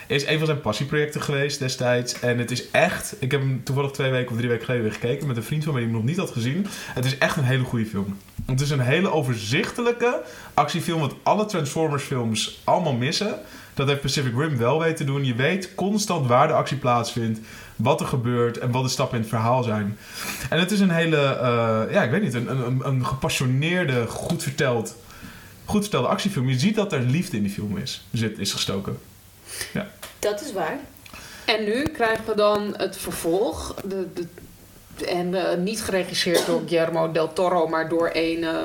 Is een van zijn passieprojecten geweest destijds. En het is echt, ik heb hem toevallig twee weken of drie weken geleden weer gekeken met een vriend van mij die hem nog niet had gezien. Het is echt een hele goede film. Het is een hele overzichtelijke actiefilm wat alle Transformers films allemaal missen. Dat heeft Pacific Rim wel weten doen. Je weet constant waar de actie plaatsvindt, wat er gebeurt en wat de stappen in het verhaal zijn. En het is een hele, eh, ja ik weet niet, een, een, een gepassioneerde, goed verteld goed vertelde actiefilm. Je ziet dat er liefde in die film is, zit, is gestoken. Dat is waar. En nu krijgen we dan het vervolg. De, de, en eh, niet geregisseerd door Guillermo del Toro, maar door een eh,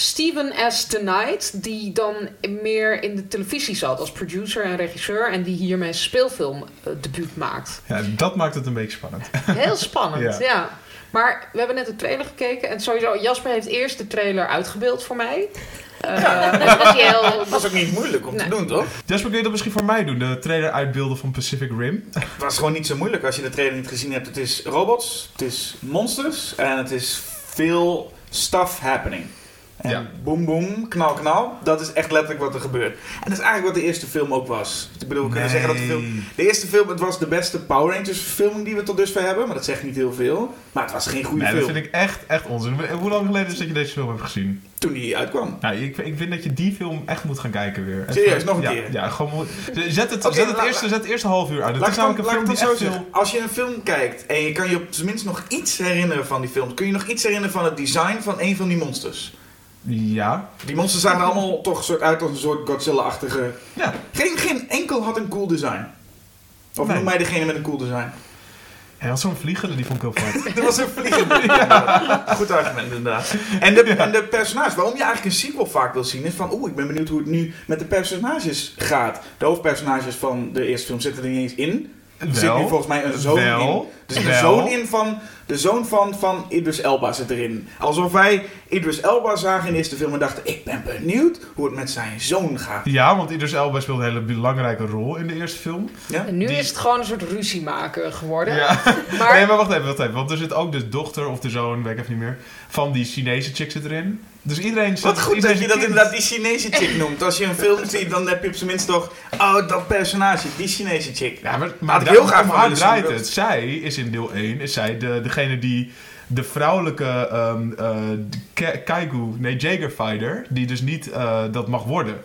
Steven S. Tonight. Die dan meer in de televisie zat als producer en regisseur. En die hiermee een speelfilm eh, debuut maakt. Ja, dat maakt het een beetje spannend. Heel spannend, Ja. ja. Maar we hebben net de trailer gekeken. En sowieso, Jasper heeft eerst de trailer uitgebeeld voor mij. Eh, dat was heel- Dat was ook niet moeilijk om te doen, toch? Jasper, kun je dat misschien voor mij doen? De trailer uitbeelden van Pacific Rim. Het was gewoon niet zo moeilijk als je de trailer niet gezien hebt. Het is robots, het is monsters en het is veel stuff happening. En Ja. boom boom, knal knal, dat is echt letterlijk wat er gebeurt. En dat is eigenlijk wat de eerste film ook was. Ik bedoel, we kunnen zeggen dat de film... De eerste film, het was de beste Power Rangers verfilming die we tot dusver hebben. Maar dat zegt niet heel veel. Maar het was geen goede Nee, dat film vind ik echt, echt onzin. Hoe lang geleden is dat je deze film hebt gezien? toen die uitkwam. Nou, ik, ik vind dat je die film echt moet gaan kijken weer. Serieus, nog een ja, keer? Ja, gewoon... moet- Zet het, zet het, eerste, zet het eerste half uur uit. Het is namelijk een film die echt veel... Als je een film kijkt en je kan je op zijn minst nog iets herinneren van die film, kun je nog iets herinneren van het design van een van die monsters. Ja. Die monsters zagen allemaal toch soort uit als een soort Godzilla-achtige. Ja. Geen, geen enkel had een cool design. Of Nee. noem mij degene met een cool design. Hij had zo'n vlieger, die vond ik heel vet. Dat was een vliegende. Ja. Goed argument inderdaad. En de, en de personages, waarom je eigenlijk een sequel vaak wil zien, is van oeh, ik ben benieuwd hoe het nu met de personages gaat. De hoofdpersonages van de eerste film zitten er niet eens in. Er zit nu volgens mij een zoon Wel. in. Er zit een zoon in van. De zoon van, van Idris Elba zit erin. Alsof wij Idris Elba zagen in de eerste film en dachten: ik ben benieuwd hoe het met zijn zoon gaat. Ja, want Idris Elba speelde een hele belangrijke rol in de eerste film. Ja? En nu Die- is het gewoon een soort ruziemaker geworden. Ja. Maar Nee, maar wacht even, wacht even. Want er zit ook de dochter of de zoon, weet ik even niet meer, van die Chinese chick zit erin. Dus iedereen zit Wat goed iedereen dat je dat inderdaad die Chinese chick noemt. Als je een film ziet, dan heb je op zijn minst toch... Oh, dat personage, die Chinese chick. Ja, maar, maar ik heel graag van haar draait het. Zij is in deel 1, is zij de, degene die de vrouwelijke eh, Ke- Kaigu, nee, Jager Fighter, die dus niet eh, dat mag worden.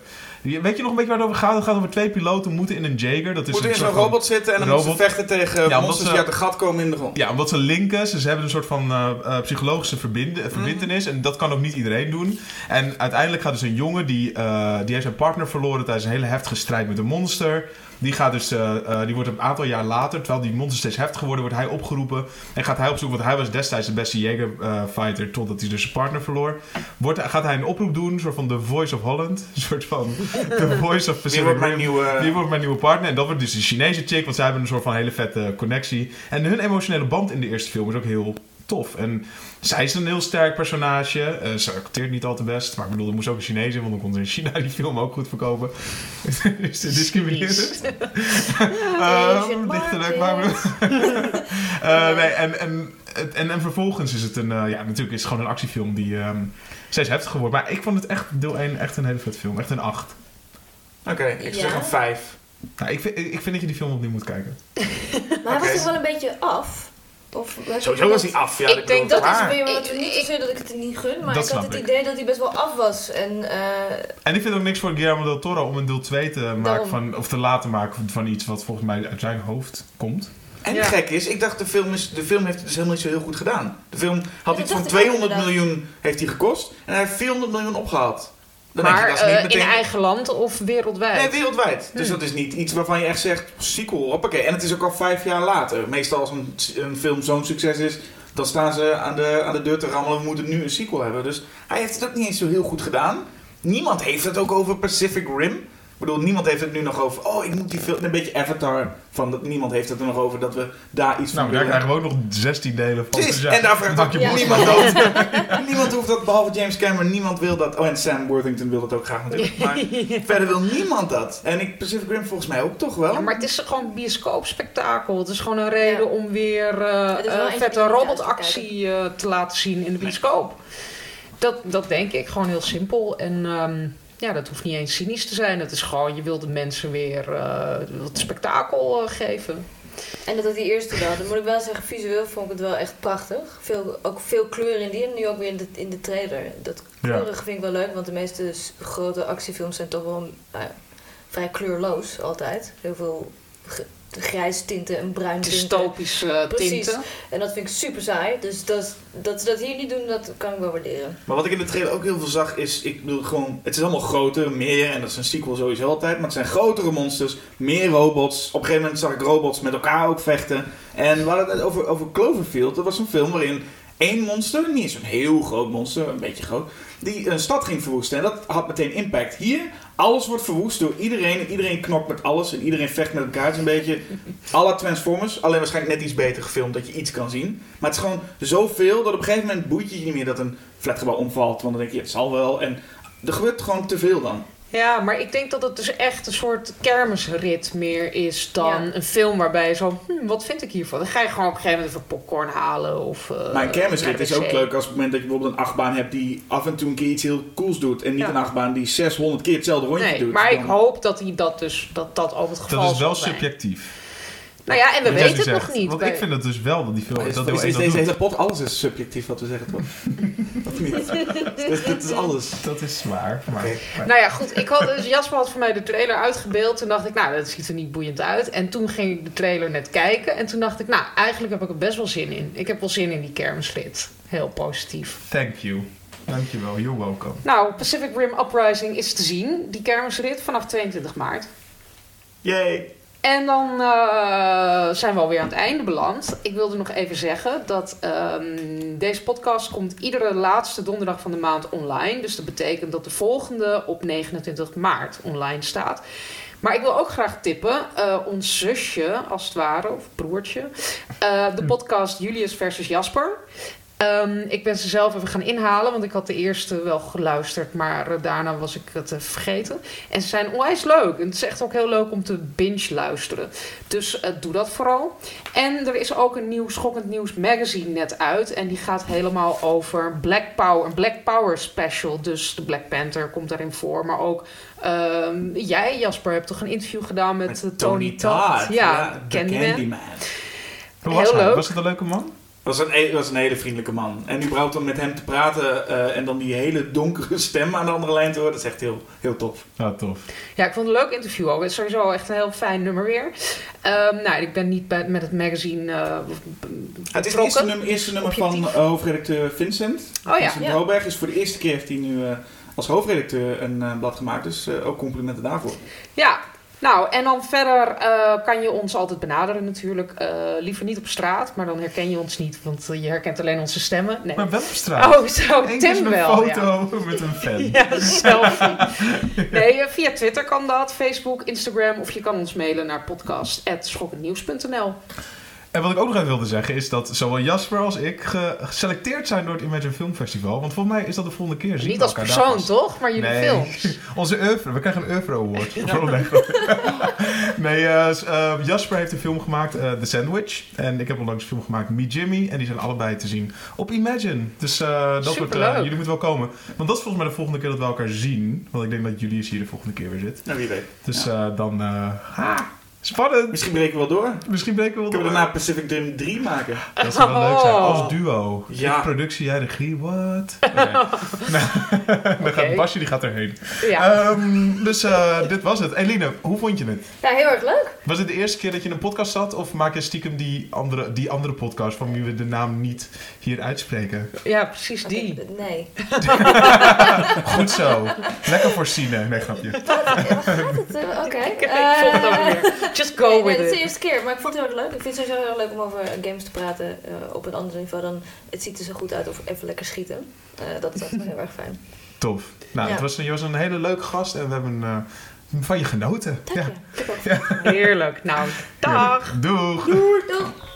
Weet je nog een beetje waar het over gaat? Het gaat over twee piloten moeten in een Jager. Dat is Moeten een in zo'n van- robot zitten en dan robot. moeten ze vechten tegen Ja, omdat monsters ze- die uit een gat komen in de grond. Ja, omdat ze linken. Ze, ze hebben een soort van eh, eh, psychologische verbinden, verbindenis. En dat kan ook niet iedereen doen. En uiteindelijk gaat dus een jongen, die, eh, die heeft zijn partner verloren tijdens een hele heftige strijd met een monster. Die, gaat dus, eh, eh, die wordt een aantal jaar later, terwijl die monster steeds heftiger worden, wordt hij opgeroepen. En gaat hij op zoek, want hij was destijds de beste Jaeger-fighter, totdat hij dus zijn partner verloor. Wordt, gaat hij een oproep doen, een soort van The Voice of Holland. Een soort van The Voice of Wie Pacific wordt mijn nieuwe... Die wordt mijn nieuwe partner. En dat wordt dus de Chinese chick. Want zij hebben een soort van hele vette connectie. En hun emotionele band in de eerste film is ook heel tof. En zij is een heel sterk personage. Eh, ze acteert niet al te best. Maar ik bedoel, er moest ook een Chinees in. Want dan kon ze in China die film ook goed verkopen. dus ze discrimineert. Asian lichtelijk, maar... Eh, nee, en, en, het- en, en vervolgens is het een... eh, ja, natuurlijk is het gewoon een actiefilm die... ehm steeds heftiger wordt. Maar ik vond het echt, deel 1, echt een hele vet film. Echt een 8. Oké, ik zeg Ja? een vijf. Nou, ik, vind, ik vind dat je die film opnieuw moet kijken. Maar hij was toch wel een beetje af? Of, Sowieso was hij af. Ja, Ik denk Dat is wat Ik- niet zozeer dat ik het niet gun, maar Dat ik had het ik. idee dat hij best wel af was. En eh, En ik vind ook niks voor Guillermo del Toro om een deel 2 te maken Daarom. van, of te laten maken van, iets wat volgens mij uit zijn hoofd komt. En Ja. gek is, ik dacht de film, is, de film heeft het dus helemaal niet zo heel goed gedaan. De film had iets van dacht ik ook 200 inderdaad. miljoen heeft hij gekost en hij heeft 400 miljoen opgehaald. Dan denk je, maar dat is niet eh, meteen... in eigen land of wereldwijd? Nee, wereldwijd. Dus Hmm. dat is niet iets waarvan je echt zegt, sequel, hoppakee. En het is ook al vijf jaar later. Meestal als een, een film zo'n succes is, dan staan ze aan de, aan de deur te rammelen, we moeten nu een sequel hebben. Dus hij heeft het ook niet eens zo heel goed gedaan. Niemand heeft het ook over Pacific Rim. Ik bedoel, niemand heeft het nu nog over, oh, ik moet die film, een beetje Avatar, van dat, niemand heeft het er nog over dat we daar iets van Nou, daar krijgen we ook nog 16 delen van. Dus ja, en daar vraagt ook Ja. niemand dat. niemand hoeft dat, behalve James Cameron. Niemand wil dat. Oh, en Sam Worthington wil dat ook graag natuurlijk. Maar verder wil niemand dat. En ik, Pacific Rim volgens mij ook toch wel. Ja, maar het is gewoon een bioscoopspektakel. Het is gewoon een reden Ja. om weer eentje vette robotactie eh, te laten zien in de bioscoop. Dat, dat denk ik gewoon heel simpel. En ehm, ja, dat hoeft niet eens cynisch te zijn. Het is gewoon, je wilt de mensen weer eh, wat spektakel eh, geven. En dat had die eerste wel. Dan moet ik wel zeggen, visueel vond ik het wel echt prachtig. Veel, ook veel kleur in die en nu ook weer in de, in de trailer. Dat kleurige vind ik wel leuk, want de meeste grote actiefilms zijn toch wel nou ja, vrij kleurloos altijd. Heel veel ge- grijs tinten en bruin tinten. Dystopische eh, Precies. tinten. En dat vind ik super saai. Dus dat, dat ze dat hier niet doen, dat kan ik wel waarderen. Maar wat ik in de trailer ook heel veel zag is, ik bedoel gewoon, het is allemaal groter, meer, en dat is een sequel sowieso altijd, maar het zijn grotere monsters, meer robots. Op een gegeven moment zag ik robots met elkaar ook vechten. En we hadden het over, over Cloverfield, dat was een film waarin één monster, niet een heel groot monster, een beetje groot, die een stad ging verwoesten. En dat had meteen impact. Hier, alles wordt verwoest door iedereen en iedereen knokt met alles en iedereen vecht met elkaar. Het is een beetje la Transformers, alleen waarschijnlijk net iets beter gefilmd dat je iets kan zien. Maar het is gewoon zoveel dat op een gegeven moment boeit je je niet meer dat een flatgebouw omvalt. Want dan denk je, het zal wel. En er gebeurt gewoon te veel dan. Ja, maar ik denk dat het dus echt een soort kermisrit meer is dan Ja. een film waarbij je zo, hm, wat vind ik hiervan? Dan ga je gewoon op een gegeven moment even popcorn halen of... eh, maar een kermisrit is ook leuk als op het moment dat je bijvoorbeeld een achtbaan hebt die af en toe een keer iets heel cools doet. En niet Ja. een achtbaan die 600 keer hetzelfde rondje Nee, doet. maar ik hoop dat hij dat dus dat dat ook het geval Dat is wel zal zijn. subjectief. Nou ja, en we weten het zegt. nog niet. Want bij- ik vind het dus wel dat die film... Is, dat is, is dat deze hele pot, alles is subjectief wat we zeggen toch? of niet? Dit, dit is alles. Dat is waar. Maar, Nou ja, goed. Ik had, dus Jasper had voor mij de trailer uitgebeeld. Toen dacht ik, nou, dat ziet er niet boeiend uit. En toen ging ik de trailer net kijken. En toen dacht ik, nou, eigenlijk heb ik er best wel zin in. Ik heb wel zin in die kermisrit. Heel positief. Thank you. Dankjewel. You're welcome. Nou, Pacific Rim Uprising is te zien. Die kermisrit vanaf 22 maart. Yay. En dan eh, zijn we alweer aan het einde beland. Ik wilde nog even zeggen dat ehm, deze podcast komt iedere laatste donderdag van de maand online. Dus dat betekent dat de volgende op 29 maart online staat. Maar ik wil ook graag tippen, eh, ons zusje als het ware, of broertje, eh, de podcast Julius versus Jasper. Ehm, ik ben ze zelf even gaan inhalen, want ik had de eerste wel geluisterd, maar eh, daarna was ik het eh, vergeten. En ze zijn onwijs leuk. En het is echt ook heel leuk om te binge luisteren. Dus eh, doe dat vooral. En er is ook een nieuw Schokkend Nieuws magazine net uit. En die gaat helemaal over Black Power. Een Black Power special. Dus de Black Panther komt daarin voor. Maar ook ehm, jij, Jasper, hebt toch een interview gedaan met, Tony Todd. Ja, de Candyman. Candyman. Hoe was Heel hij? leuk. Was het een leuke man? Was een, e- was een hele vriendelijke man. En überhaupt om met hem te praten eh, en dan die hele donkere stem aan de andere lijn te horen, dat is echt heel, heel tof. Ja, tof. Ja, ik vond het een leuk interview ook. Het is sowieso echt een heel fijn nummer weer. Ehm, nou, ik ben niet bij, met het magazine eh, Het is het eerste nummer, eerste nummer van eh, hoofdredacteur Vincent. Oh ja. Vincent Ja. Hoberg is voor de eerste keer heeft hij nu eh, als hoofdredacteur een eh, blad gemaakt. Dus eh, ook complimenten daarvoor. Ja, nou, en dan verder eh, kan je ons altijd benaderen natuurlijk. Eh, liever niet op straat, maar dan herken je ons niet, want eh, je herkent alleen onze stemmen. Nee. Maar wel op straat. Oh, zo, Eén Tim wel. Ja. foto met een fan. Ja, selfie. Nee, via Twitter kan dat, Facebook, Instagram, of je kan ons mailen naar podcast.schokkendnieuws.nl. En wat ik ook nog even wilde zeggen is dat zowel Jasper als ik ge- geselecteerd zijn door het Imagine Film Festival. Want volgens mij is dat de volgende keer. Zien Niet als persoon, toch? Maar jullie Nee. films. Onze oeuvre. We krijgen een oeuvre award. Nee, eh, s- eh, Jasper heeft een film gemaakt, eh, The Sandwich. En ik heb onlangs een film gemaakt, Me Jimmy. En die zijn allebei te zien op Imagine. Dus eh, dat wordt, eh, Superleuk. jullie moeten wel komen. Want dat is volgens mij de volgende keer dat we elkaar zien. Want ik denk dat Julius hier de volgende keer weer zit. Nou, wie weet. Dus Ja. eh, dan... eh, ha, spannend! Misschien breken we wel door. Misschien breken we wel Kunnen we door. daarna Pacific Rim 3 maken? Dat zou wel leuk zijn. Oh. Als duo. Ja. Ik productie, jij regie? Oké. Nou, dan gaat Basje die gaat erheen. Ja. Ehm, dus eh, dit was het. Eline, hoe vond je het? Ja, heel erg leuk. Was het de eerste keer dat je in een podcast zat? Of maak je stiekem die andere, die andere podcast van wie we de naam niet hier uitspreken? ja, precies die. Nee. Goed zo. Lekker voorzien. Nee, grapje. Gaat het? eh, Oké. Ik vond het ook weer. Just go Nee, nee, with het is de it. eerste keer, maar ik vond het heel erg leuk. Ik vind het sowieso heel leuk om over games te praten eh, op een ander niveau dan het ziet er zo goed uit of even lekker schieten. Eh, dat is altijd wel heel erg fijn. Tof. Nou, Ja. het was, je was een hele leuke gast en we hebben eh, van je genoten. Dank Ja. je. Ook. Heerlijk. Nou, dag. Doeg. Doeg!